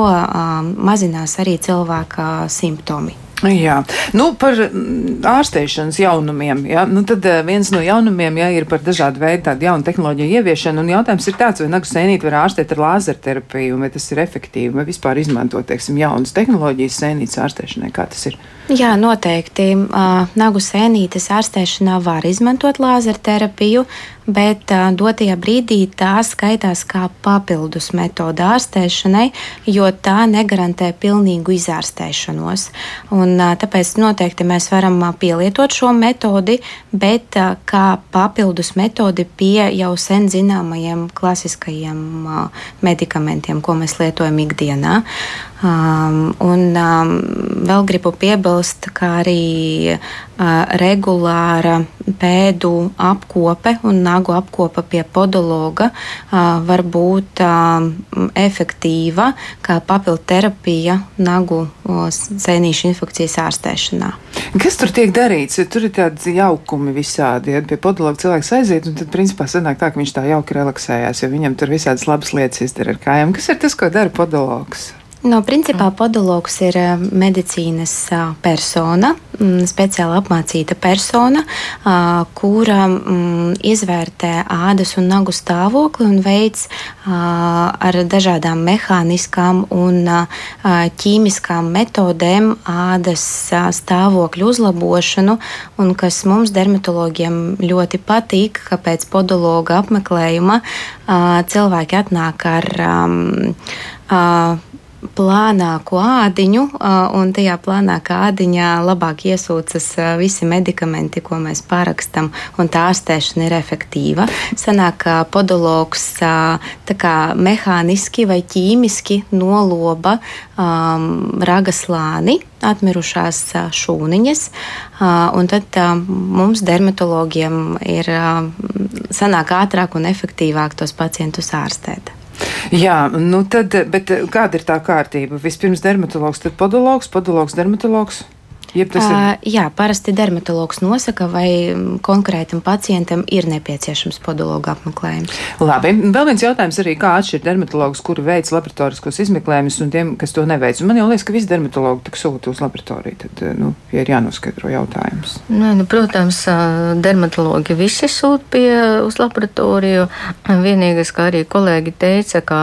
mazinās arī cilvēka simptomi. Jā, nu, par ārstēšanas jaunumiem. Jā. Nu, tad viens no jaunumiem jā, ir par dažādu veidu tādu jaunu tehnoloģiju ieviešanu. Un jautājums ir tāds, vai nagu sēnīti var ārstēt ar lāzerterapiju, vai tas ir efektīvi, vai vispār izmantot, teiksim, jaunas tehnoloģijas sēnītes ārstēšanai. Kā tas ir? Jā, noteikti. Nagu sēnītes ārstēšanā var izmantot lāzerterapiju bet dotajā brīdī tā skaitās kā papildus metode ārstēšanai, jo tā negarantē pilnīgu izārstēšanos. Un, tāpēc noteikti mēs varam pielietot šo metodi, bet kā papildus metodi pie jau sen zināmajiem klasiskajiem medikamentiem, ko mēs lietojam ikdienā. Um, un um, vēl gribu piebilst, ka arī uh, regulāra pēdu apkope un nagu apkope pie podologa uh, var būt uh, efektīva kā papildu terapija nagu sēnīšu infekcijas ārstēšanā. Kas tur tiek darīts? Tur ir tādi jaukumi visādi. Ja pie podologa cilvēks aiziet, un tad principā sanāk tā, ka viņš tā jauki relaksējās, jo viņam tur visādas labas lietas izdara ar kājām. Kas ir tas, ko dara podologs? No principā podologs ir eh, medicīnas persona, mm, speciāli apmācīta persona, kura mm, izvērtē ādas un nagu stāvokli un veids ar dažādām mehāniskām un ķīmiskām metodēm ādas stāvokļu uzlabošanu, un kas mums dermatologiem ļoti patīk, ka pēc podologa apmeklējuma cilvēki atnāk ar plānāku ādiņu, un tajā plānākā ādiņā labāk iesūcas visi medikamenti, ko mēs parakstam, un tā ārstēšana ir efektīva. Sanāk, ka podologs kā mehāniski vai ķīmiski noloba um, ragaslāni, atmirušās šūniņas, un tad mums, dermatologiem, ir sanāk ātrāk un efektīvāk tos pacientus ārstēt. Jā, nu tad, bet kāda ir tā kārtība? Vispirms dermatologs, tad podologs, podologs, dermatologs. Ir... Uh, jā, parasti dermatologs nosaka, vai konkrētam pacientam ir nepieciešams podologa apmeklējums. Labi, vēl viens jautājums arī, kā atšķirt dermatologus, kuri veic laboratoriskos izmeklējumus un tiem, kas to neveic. Un man jau liekas, ka visi dermatologi tik sūta uz laboratoriju, tad, nu, ja ir jānoskaidro jautājums. Nē, nu, protams, dermatologi visi sūta pie uz laboratoriju. Vienīgais, kā arī kolēģi teica, ka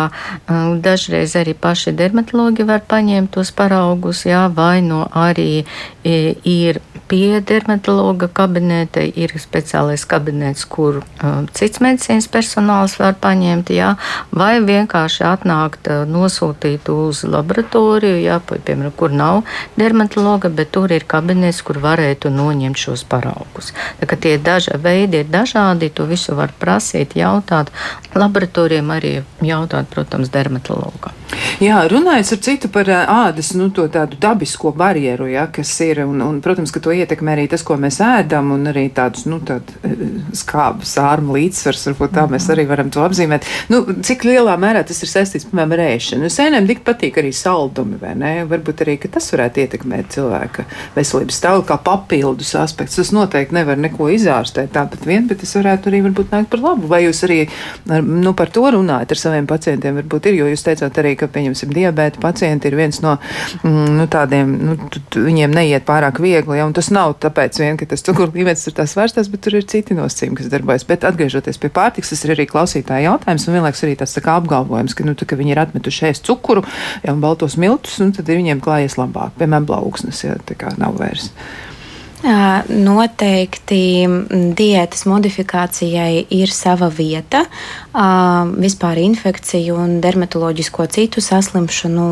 dažreiz arī paši dermatologi var paņemt tos paraugus, jā, vai no arī ir pie dermatologa kabineta, ir speciālais kabinets, kur um, cits medicīnas personāls var paņemt, jā, vai vienkārši atnākt, uh, nosūtīt uz laboratoriju, jā, piemēram, kur nav dermatologa, bet tur ir kabinets, kur varētu noņemt šos paraugus. Tā kā tie daži veidi ir dažādi, to visu var prasīt, jautāt. Laboratorijām arī jautāt, protams, dermatologam. Jā, runājot ar citu par ādas, nu, to tādu dabisko barjeru, ja, kas ir, un, un, protams, ka to ietekmē arī tas, ko mēs ēdam, un arī tādus, nu, tādu skābu sārmu līdzsvars, varbūt tā mēs arī varam to apzīmēt. Nu, cik lielā mērā tas ir saistīts, piemēram, ar ēšanu? Sēnēm tik patīk arī saldumi, vai ne? Varbūt arī, tas varētu ietekmēt cilvēka veselības stāvokli kā papildus aspekts. Tas noteikti nevar neko izārstēt tāpat vien, bet tas varētu arī varbūt nākt par labu. Vai jūs arī, nu, par to runājat ar saviem pacientiem? Varbūt ir, jo jūs teicāt arī, ka, pieņemsim, diabēta pacienti ir viens no mm, nu, tādiem, nu, tu, tu, viņiem neiet pārāk viegli, ja, un tas nav tāpēc vien, ka tas cukuru līmenis ir tās vērstās, bet tur ir citi nosacījumi, kas darbojas. Bet atgriežoties pie pārtiks, tas ir arī klausītāja jautājums, un vienlaiks arī tāds tā kā apgalvojums, ka, nu, tā, ka viņi ir atmetuši ēst cukuru ja, un baltos miltus, un tad viņiem klājies labāk, piemēram, blauksnes, ja tā kā nav vairs. Noteikti diētas modifikācijai ir sava vieta. Vispār infekciju un dermatoloģisko citu saslimšanu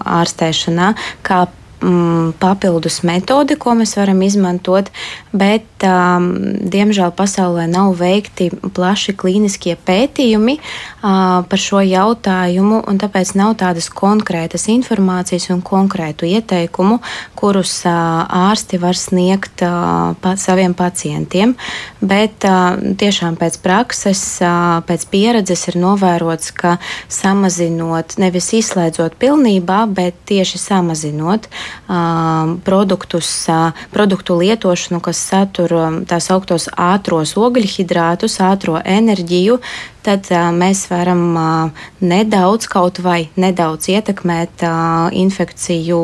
ārstēšanā, kā mm, papildus metode, ko mēs varam izmantot, bet, um, diemžēl, pasaulē nav veikti plaši klīniskie pētījumi uh, par šo jautājumu, un tāpēc nav tādas konkrētas informācijas un konkrētu ieteikumu, kurus uh, ārsti var sniegt uh, pa, saviem pacientiem. Bet uh, tiešām pēc prakses, uh, pēc pieredzes ir novērots, ka samazinot, nevis izslēdzot pilnībā, bet tieši samazinot produktus, produktu lietošanu, kas satur tās augtos ātros ogļhidrātus, ātro enerģiju, tad mēs varam nedaudz kaut vai nedaudz ietekmēt infekciju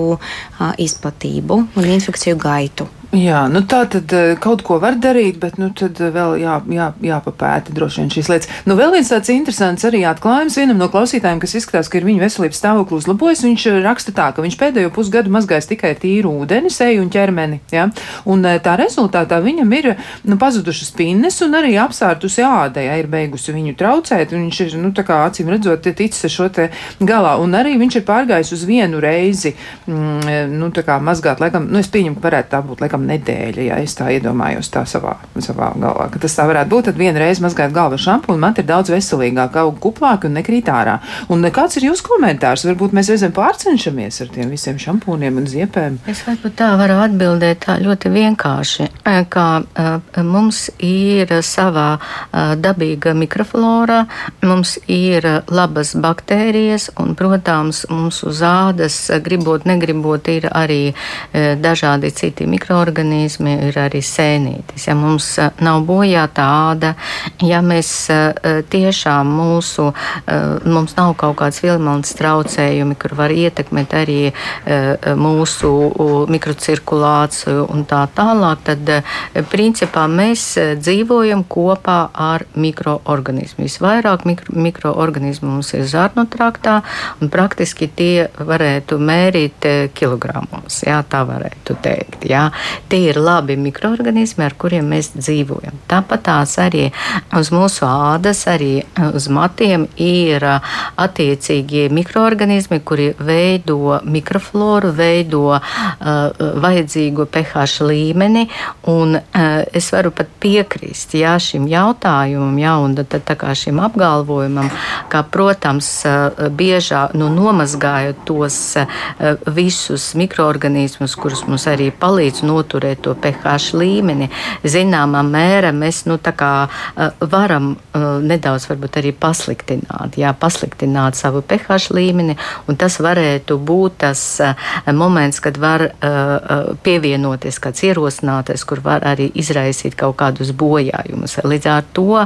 izplatību un infekciju gaitu. Jā, nu tā tad eh, kaut ko var darīt, bet nu tad eh, vēl jā, jā, jāpapēta droši vien šīs lietas. Nu vēl viens tāds interesants arī atklājums vienam no klausītājiem, kas izskatās, ka ir viņa veselības stāvokli uzlabojas. Viņš eh, raksta tā, ka viņš pēdējo pusgadu mazgājis tikai tīru ūdeni, seju un ķermeni. Ja? Un tā rezultātā viņam ir nu, pazudušas pinnes un arī apsārtusi āda, ja ir beigusi viņu traucēt. Viņš ir, nu tā kā acīm redzot, ticis ar šo te galā. Un arī viņš ir pārgājis uz vienu reizi, mm, nu tā kā mazgāt, laikam, nu es pieņemu, ka varētu tā būt, laikam, nedēļa, ja es tā iedomājos tā savā, savā galvā, ka tas tā varētu būt, tad vienreiz mazgāt galvu šampūnu, man ir daudz veselīgāk, auga kuplāk un nekrīt ārā. Un kāds ir jūsu komentārs? Varbūt mēs reizēm pārcenšamies ar tiem visiem šampūniem un ziepēm. Es varbūt tā varu atbildēt tā ļoti vienkārši, ka uh, mums ir savā uh, dabīga mikroflora, mums ir labas baktērijas un, protams, mums uz ādas, gribot, negribot, ir arī dažādi citi mikroorganismi, ir arī sēnītis. Ja mums nav bojāta āda, ja mēs tiešām mūsu, mums nav kaut kāds vilmons traucējumi, kur var ietekmēt arī mūsu mikrocirkulāciju un tā tālāk, tad principā mēs dzīvojam kopā ar mikroorganismu. Visvairāk mikro, mikroorganismu mums ir zarnu traktā, un praktiski tie varētu mērīt kilogramos. Jā, tā varētu teikt. Jā. Tie ir labi mikroorganismi, ar kuriem mēs dzīvojam. Tāpat tās arī uz mūsu ādas, arī uz matiem ir attiecīgie mikroorganismi, kuri veido mikrofloru, veido uh, vajadzīgo pH līmeni. Un, uh, es varu pat piekrist jā, šim jautājumam, jā, un tad, tā kā šim apgalvojumam, ka, protams, uh, biežā nu, nomazgājot tos uh, visus mikroorganismus, kurus mums arī palīdz noturēt to pH līmeni, zināmā mērā mēs nu, kā, uh, varam uh, nedaudz arī pasliktināt, jā, pasliktināt savu pH līmeni, un tas varētu būt tas uh, moments, kad var pievienoties kāds ierosinātais, kur var arī izraisīt kaut kādus bojājumus. Līdz ar to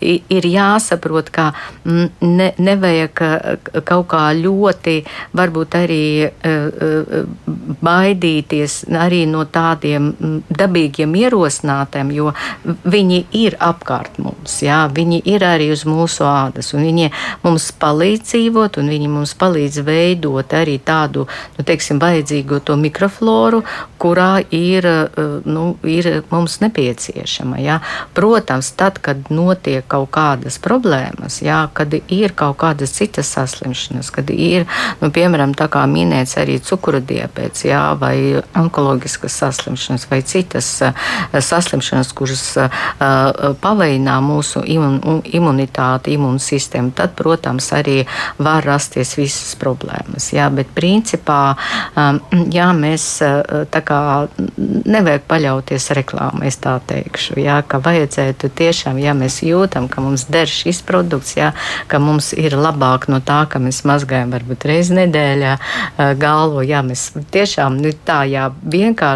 ir jāsaprot, ka mm, ne, nevajag kaut kā ļoti varbūt arī baidīties arī no tādiem mm, dabīgiem ierosinātājiem, jo viņi ir apkārt mums, jā, viņi ir arī uz mūsu ādas, un viņi mums palīdz dzīvot, un viņi mums palīdz veidot arī tādu, nu, teiksim, vajadzīgo to mikrofloru, kurā ir, eh, nu, ir mums nepieciešama. Jā. Protams, tad, kad notiek kaut kādas problēmas, jā, kad ir kaut kādas citas saslimšanas, kad ir, nu, piemēram, tā kā minēts arī cukura diabetes, jā, vai onkoloģiskas saslimšanas, vai citas uh, saslimšanas, kuras uh, pavainā mūsu imun, imunitāti, imūnsistēmu, tad, protams, arī var rasties visas problēmas. Jā, bet principā jā, mēs kā nevajag paļauties reklāmai, es tā teikšu. Jā, ka vajadzētu tiešām, ja mēs jūtam, ka mums der šis produkts, jā, ka mums ir labāk no tā, ka mēs mazgājam varbūt reizi nedēļā galvu. Jā, mēs tiešām nu, tā, jā,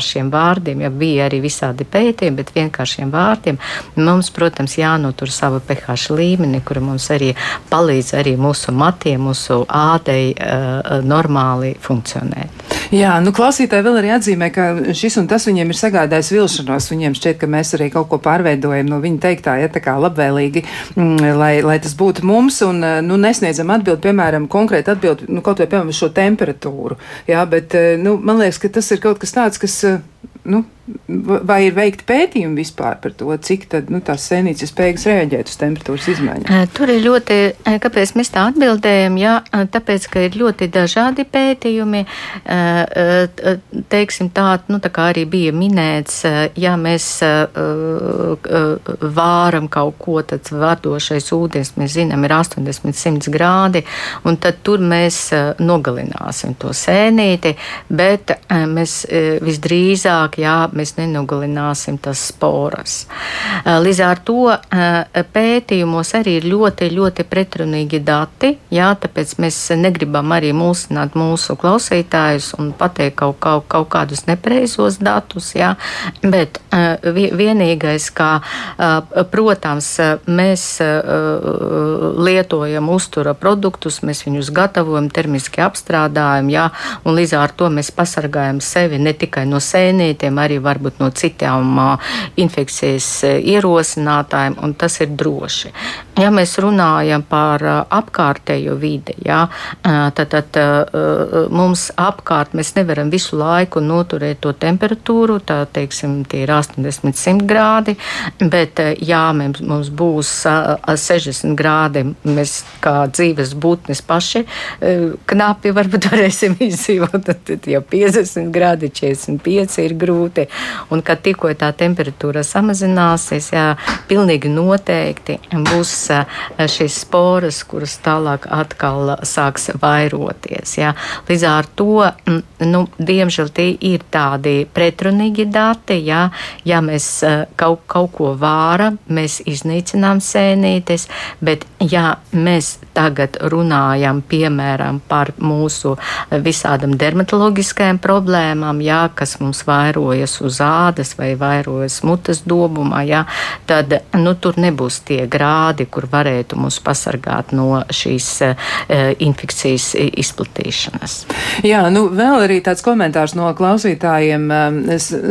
vienkāršiem vārdiem, ja bija arī visādi pētījumi, bet vienkāršiem vārdiem mums, protams, jānotur savu pH līmeni, kura mums arī palīdz arī mūsu matiem, mūsu ādai uh, normāli funkcionēt. Jā, nu klausītāji vēl arī atzīmē, ka šis un tas viņiem ir sagādājis vilšanos. Viņiem šķiet, ka mēs arī kaut ko pārveidojam no viņa teiktā, ja tā kā labvēlīgi, mm, lai, lai tas būtu mums un nu, nesniedzam atbildi, piemēram, konkrēti atbildi, nu, kaut vai, piemēram, šo temperatūru. Jā, bet, nu, man liekas, ka tas ir kaut kas tāds, kas, nu, Vai ir veikti pētījumi vispār par to, cik tad, nu, tās sēnītes ir spējīgas reaģēt uz temperatūras izmaiņām? Tur ir ļoti, kāpēc mēs tā atbildējam, jā, tāpēc, ka ir ļoti dažādi pētījumi, teiksim tā, nu, tā kā arī bija minēts, ja mēs vāram kaut ko, tad vadošais ūdens, mēs zinām, ir 80-100 grādi, un tad tur mēs nogalināsim to sēnīti, bet mēs visdrīzāk, jā, mēs nenogalināsim tas sporas. Eh, līdz ar to eh, pētījumos arī ir ļoti, ļoti pretrunīgi dati, jā, tāpēc mēs negribam arī mūsināt mūsu klausītājus un pateikt kaut, kaut, kaut kādus nepreizos datus, jā, bet eh, vienīgais, kā, protams, mēs lietojam uztura produktus, mēs viņus gatavojam, termiski apstrādājam, jā, un līdz ar to mēs pasargājam sevi ne tikai no sēnītiem, arī varbūt no citām infekcijas ierosinātājiem, un tas ir droši. Ja mēs runājam par apkārtējo vidi, jā, tad, tad mums apkārt mēs nevaram visu laiku noturēt to temperatūru, tā teiksim, tie ir 80-100 grādi, bet jā, mums, mums būs 60 grādi, mēs kā dzīves būtnes paši knapi varbūt varēsim izdzīvot, tad jau 50 grādi, 45 ir grūti. Un kad tikko tā temperatūra samazināsies, jā, pilnīgi noteikti būs šīs sporas, kuras tālāk atkal sāks vairoties. Jā. Līdz ar to, nu, diemžēl tie ir tādi pretrunīgi dati, jā, ja mēs kaut, kaut ko vāram, mēs iznīcinām sēnītes, bet ja mēs tagad runājam, piemēram, par mūsu visādam dermatoloģiskajām problēmām, jā, kas mums vairojas uz ādas vai vairojas mutes dobumā, jā, tad nu, tur nebūs tie grādi, kur varētu mūs pasargāt no šīs uh, infekcijas izplatīšanas. Jā, nu vēl arī tāds komentārs no klausītājiem.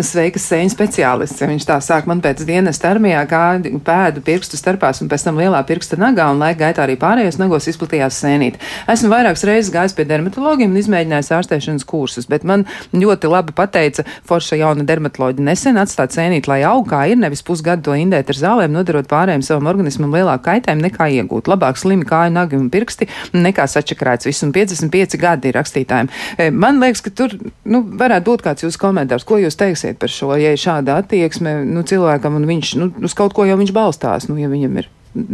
Sveikas sēņu speciālists. Viņš tā sāk man pēc dienas armijā, kā pēdu pirkstu starpās un pēc tam lielā pirksta nagā un laika gaitā arī pārējos nagos izplatījās sēnīt. Esmu vairākas reizes gājis pie dermatologiem un izmēģinājis ārstēšanas kursus, bet man ļoti labi pateica forša jauna dermatoloģija nesen atstāt sēnīt, lai aug kā ir, nevis pusgadu to indēt ar zālēm, nodarot pārējiem savam organismam lielāku kaitējumu nekā iegūt. Labāk slimi kāju, nagi un pirksti nekā sačakrēts viss, un 55 gadi ir rakstītājiem. E, man liekas, ka tur nu, varētu būt kāds jūsu komentārs, ko jūs teiksiet par šo, ja ir šāda attieksme nu, cilvēkam, un viņš nu, uz kaut ko jau viņš balstās, nu, ja viņam ir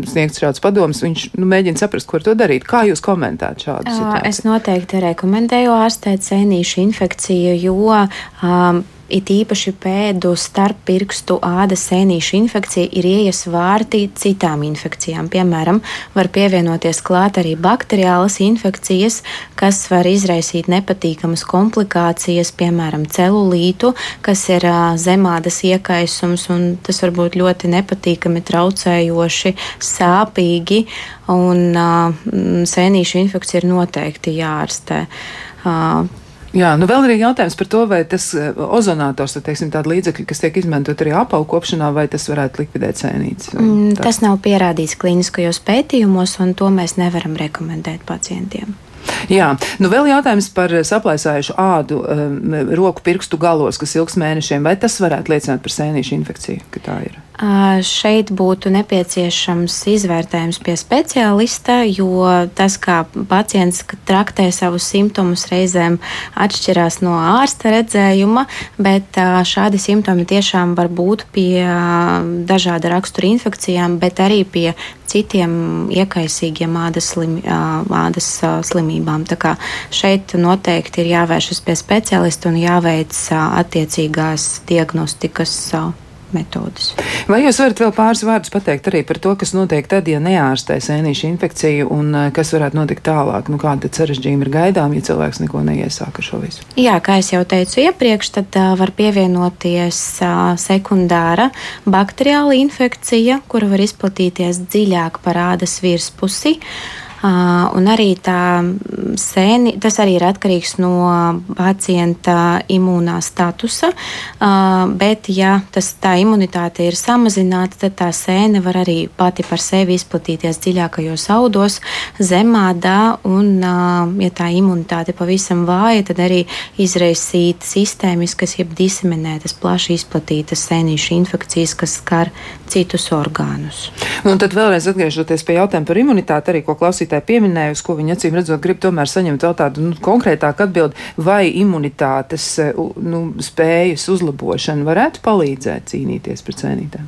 sniegts šāds padoms, viņš nu, mēģina saprast, ko ar to darīt. Kā jūs komentējat šādu situāciju? Es noteikti rekomendēju ārstēt sēnīšu infekciju, jo um, it īpaši pēdu starp pirkstu ādas sēnīšu infekcija ir iejas vārti citām infekcijām. Piemēram, var pievienoties klāt arī bakteriālas infekcijas, kas var izraisīt nepatīkamas komplikācijas, piemēram, celulītu, kas ir zemādas iekaisums, un tas var būt ļoti nepatīkami, traucējoši, sāpīgi, un sēnīšu infekcija ir noteikti jārastē. Jā, nu vēl ir jautājums par to, vai tas eh, ozonators, tad, teiksim, tāda līdzekļa, kas tiek izmantot arī apaugu vai tas varētu likvidēt sēnītes. Mm, tas nav pierādīts klīniskajos pētījumos, un to mēs nevaram rekomendēt pacientiem. Jā, nu vēl jautājums par saplaisājušu ādu um, roku pirkstu galos, kas ilgs mēnešiem. Vai tas varētu liecināt par sēnīšu infekciju, ka tā ir? Šeit būtu nepieciešams izvērtējums pie speciālista, jo tas, kā pacients traktē savus simptomus, reizēm atšķirās no ārsta redzējuma, bet šādi simptomi tiešām var būt pie dažāda rakstura infekcijām, bet arī pie citiem iekaisīgiem ādas, slim, ādas slimībām. Tā kā šeit noteikti ir jāvēršas pie speciālista un jāveic attiecīgās diagnostikas metodas. Vai jūs varat vēl pāris vārdus pateikt arī par to, kas notiek tad, ja neārstē sēnīšu infekciju un eh, kas varētu notikt tālāk? Nu, kāda sarežģījuma ir gaidām, ja cilvēks neko neiesāk ar šo visu? Jā, kā jau teicu iepriekš, tad uh, var pievienoties uh, sekundāra bakteriāla infekcija, kura var izplatīties dziļāk par ādas virspusi. Uh, Un arī tā sēni, tas arī ir atkarīgs no pacienta imūnā statusa, bet ja tas, tā imunitāte ir samazināta, tad tā sēne var arī pati par sevi izplatīties dziļākajos audos, zemādā, un ja tā imunitāte pavisam vāja, tad arī izraisīt sistēmiskas, jeb diseminētas, plaši izplatītas sēnīšu infekcijas, kas skar citus orgānus. Un tad vēlreiz atgriežoties pie jautājuma par imunitāti, arī ko klausīt klausītāji pieminēja, uz ko viņi acīm redzot, grib tomēr saņemt vēl tādu nu, konkrētāku atbildi, vai imunitātes e, nu, spējas uzlabošana varētu palīdzēt cīnīties pret cēnītēm.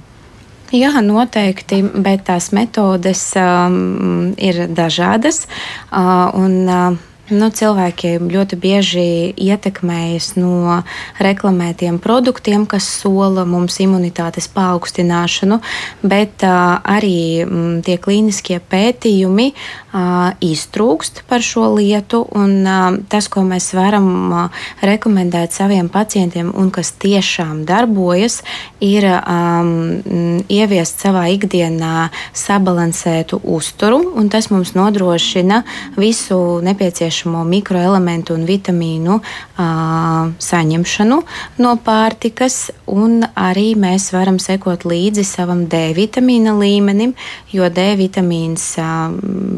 Jā, noteikti, bet tās metodes um, ir dažādas. Uh, un, uh, Nu, cilvēki ļoti bieži ietekmējas no reklamētiem produktiem, kas sola mums imunitātes paaugstināšanu, bet uh, arī m, tie klīniskie pētījumi iztrūkst par šo lietu. Un, tas, ko mēs varam rekomendēt saviem pacientiem un kas tiešām darbojas, ir um, ieviest savā ikdienā sabalansētu uzturu, tas mums nodrošina visu nepieciešamo mikroelementu un vitamīnu uh, saņemšanu no pārtikas, un arī mēs varam sekot līdzi savam D vitamīna līmenim, jo D vitamīns uh,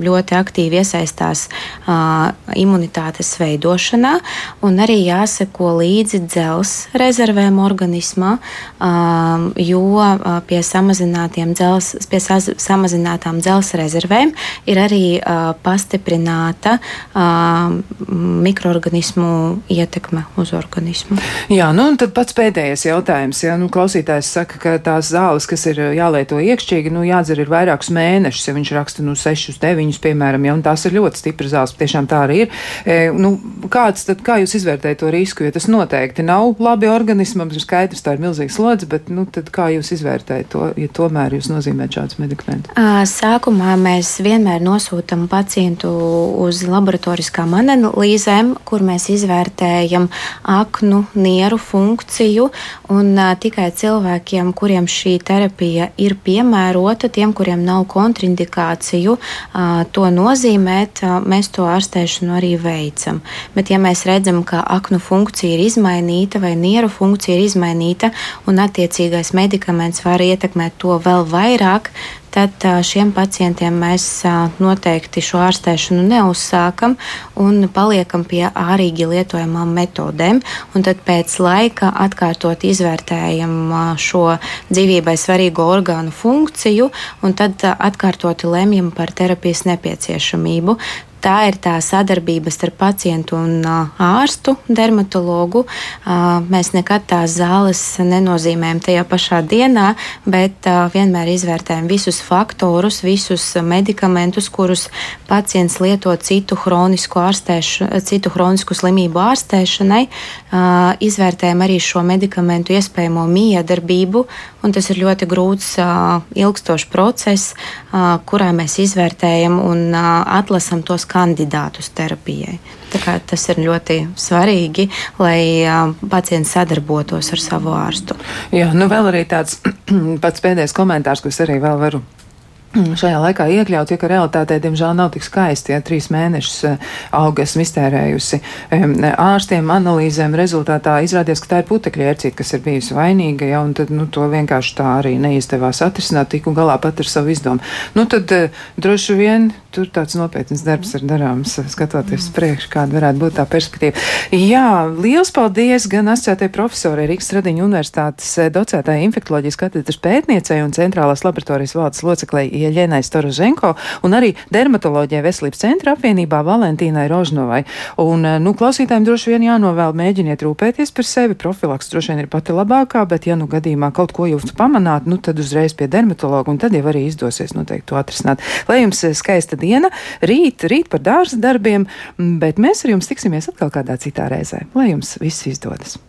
ļoti aktīvi iesaistās uh, imunitātes veidošanā, un arī jāseko līdzi dzels rezervēm organismā, uh, jo pie dzels, pie samazinātām dzels rezervēm ir arī uh, pastiprināta uh, mikroorganismu ietekme uz organismu. Jā, nu un tad pats pēdējais jautājums. Ja, nu, klausītājs saka, ka tās zāles, kas ir jālieto iekšķīgi, nu, jādzer ir vairākus mēnešus, ja viņš raksta, nu, sešus, deviņus, piemēram, ja, tās ir ļoti stipras zāles, tiešām tā arī ir. E, nu, kāds tad, kā jūs izvērtējat to risku, jo tas noteikti nav labi organismam, ir skaidrs, tā ir milzīga slodze, bet, nu, tad kā jūs izvērtējat to, ja tomēr jūs nozīmējat šādus medikamentus? Sākumā mēs vienmēr nosūtam pacientu uz laboratoriskām analīzēm, kur mēs izvērtējam aknu, nieru funkciju, un tikai cilvēkiem, kuriem šī terapija ir piemērota, tiem, kuriem nav kontraindikāciju, uh, to nozīmēt, mēs to ārstēšanu arī veicam. Bet, ja mēs redzam, ka aknu funkcija ir izmainīta vai nieru funkcija ir izmainīta, un attiecīgais medikaments var ietekmēt to vēl vairāk, tad šiem pacientiem mēs noteikti šo ārstēšanu neuzsākam un paliekam pie ārīgi lietojamām metodēm. Tad pēc laika atkārtot izvērtējam šo dzīvībai svarīgo orgānu funkciju un tad atkārtoti lemjam par terapijas nepieciešamību. Tā ir tā sadarbība starp pacientu un ārstu, dermatologu. Mēs nekad tās zāles nenozīmējam tajā pašā dienā, bet vienmēr izvērtējam visus faktorus, visus medikamentus, kurus pacients lieto citu hronisku, citu hronisku slimību ārstēšanai. Izvērtējam arī šo medikamentu iespējamo miedarbību, un tas ir ļoti grūts, ilgstošs process, kurā mēs izvērtējam un atlasam tos kandidātus terapijai. Tas ir ļoti svarīgi, lai pacients sadarbotos ar savu ārstu. Jā, nu vēl arī tāds pats pēdējais komentārs, ko es arī vēl varu šajā laikā iekļaut, ja ka realitātē, diemžēl, nav tik skaisti. Ja trīs mēnešus auga esmu iztērējusi ārstiem analīzēm, rezultātā izrādījās, ka tā ir putekļa ērcīte, kas ir bijusi vainīga, ja, un tad, nu, to vienkārši tā arī neizdevās atrisināt, tiku galā pat ar savu izdomu. Nu, tad droši vien tur tāds nopietns darbs ir darāms, skatoties mm. priekš, kāda varētu būt tā perspektīva. Jā, liels paldies gan asociētajai profesorai Rīgas Radiņu universitātes eh, docētāji infektoloģijas katedras pētniecei un centrālās laboratorijas valdes loceklei Ieļenai Storoženko un arī dermatoloģijai veselības centra apvienībā Valentīnai Rožnovai. Un, eh, nu, klausītājiem droši vien jānovēl mēģiniet rūpēties par sevi. Profilaks droši vien ir pati labākā, bet ja nu gadījumā kaut ko jūs pamanāt, nu tad uzreiz pie dermatologa un tad jau arī izdosies noteikti to atrisināt. Lai jums eh, skaista diena, rīt, rīt par dārza darbiem, bet mēs ar jums tiksimies atkal kādā citā reizē. Lai jums viss izdodas!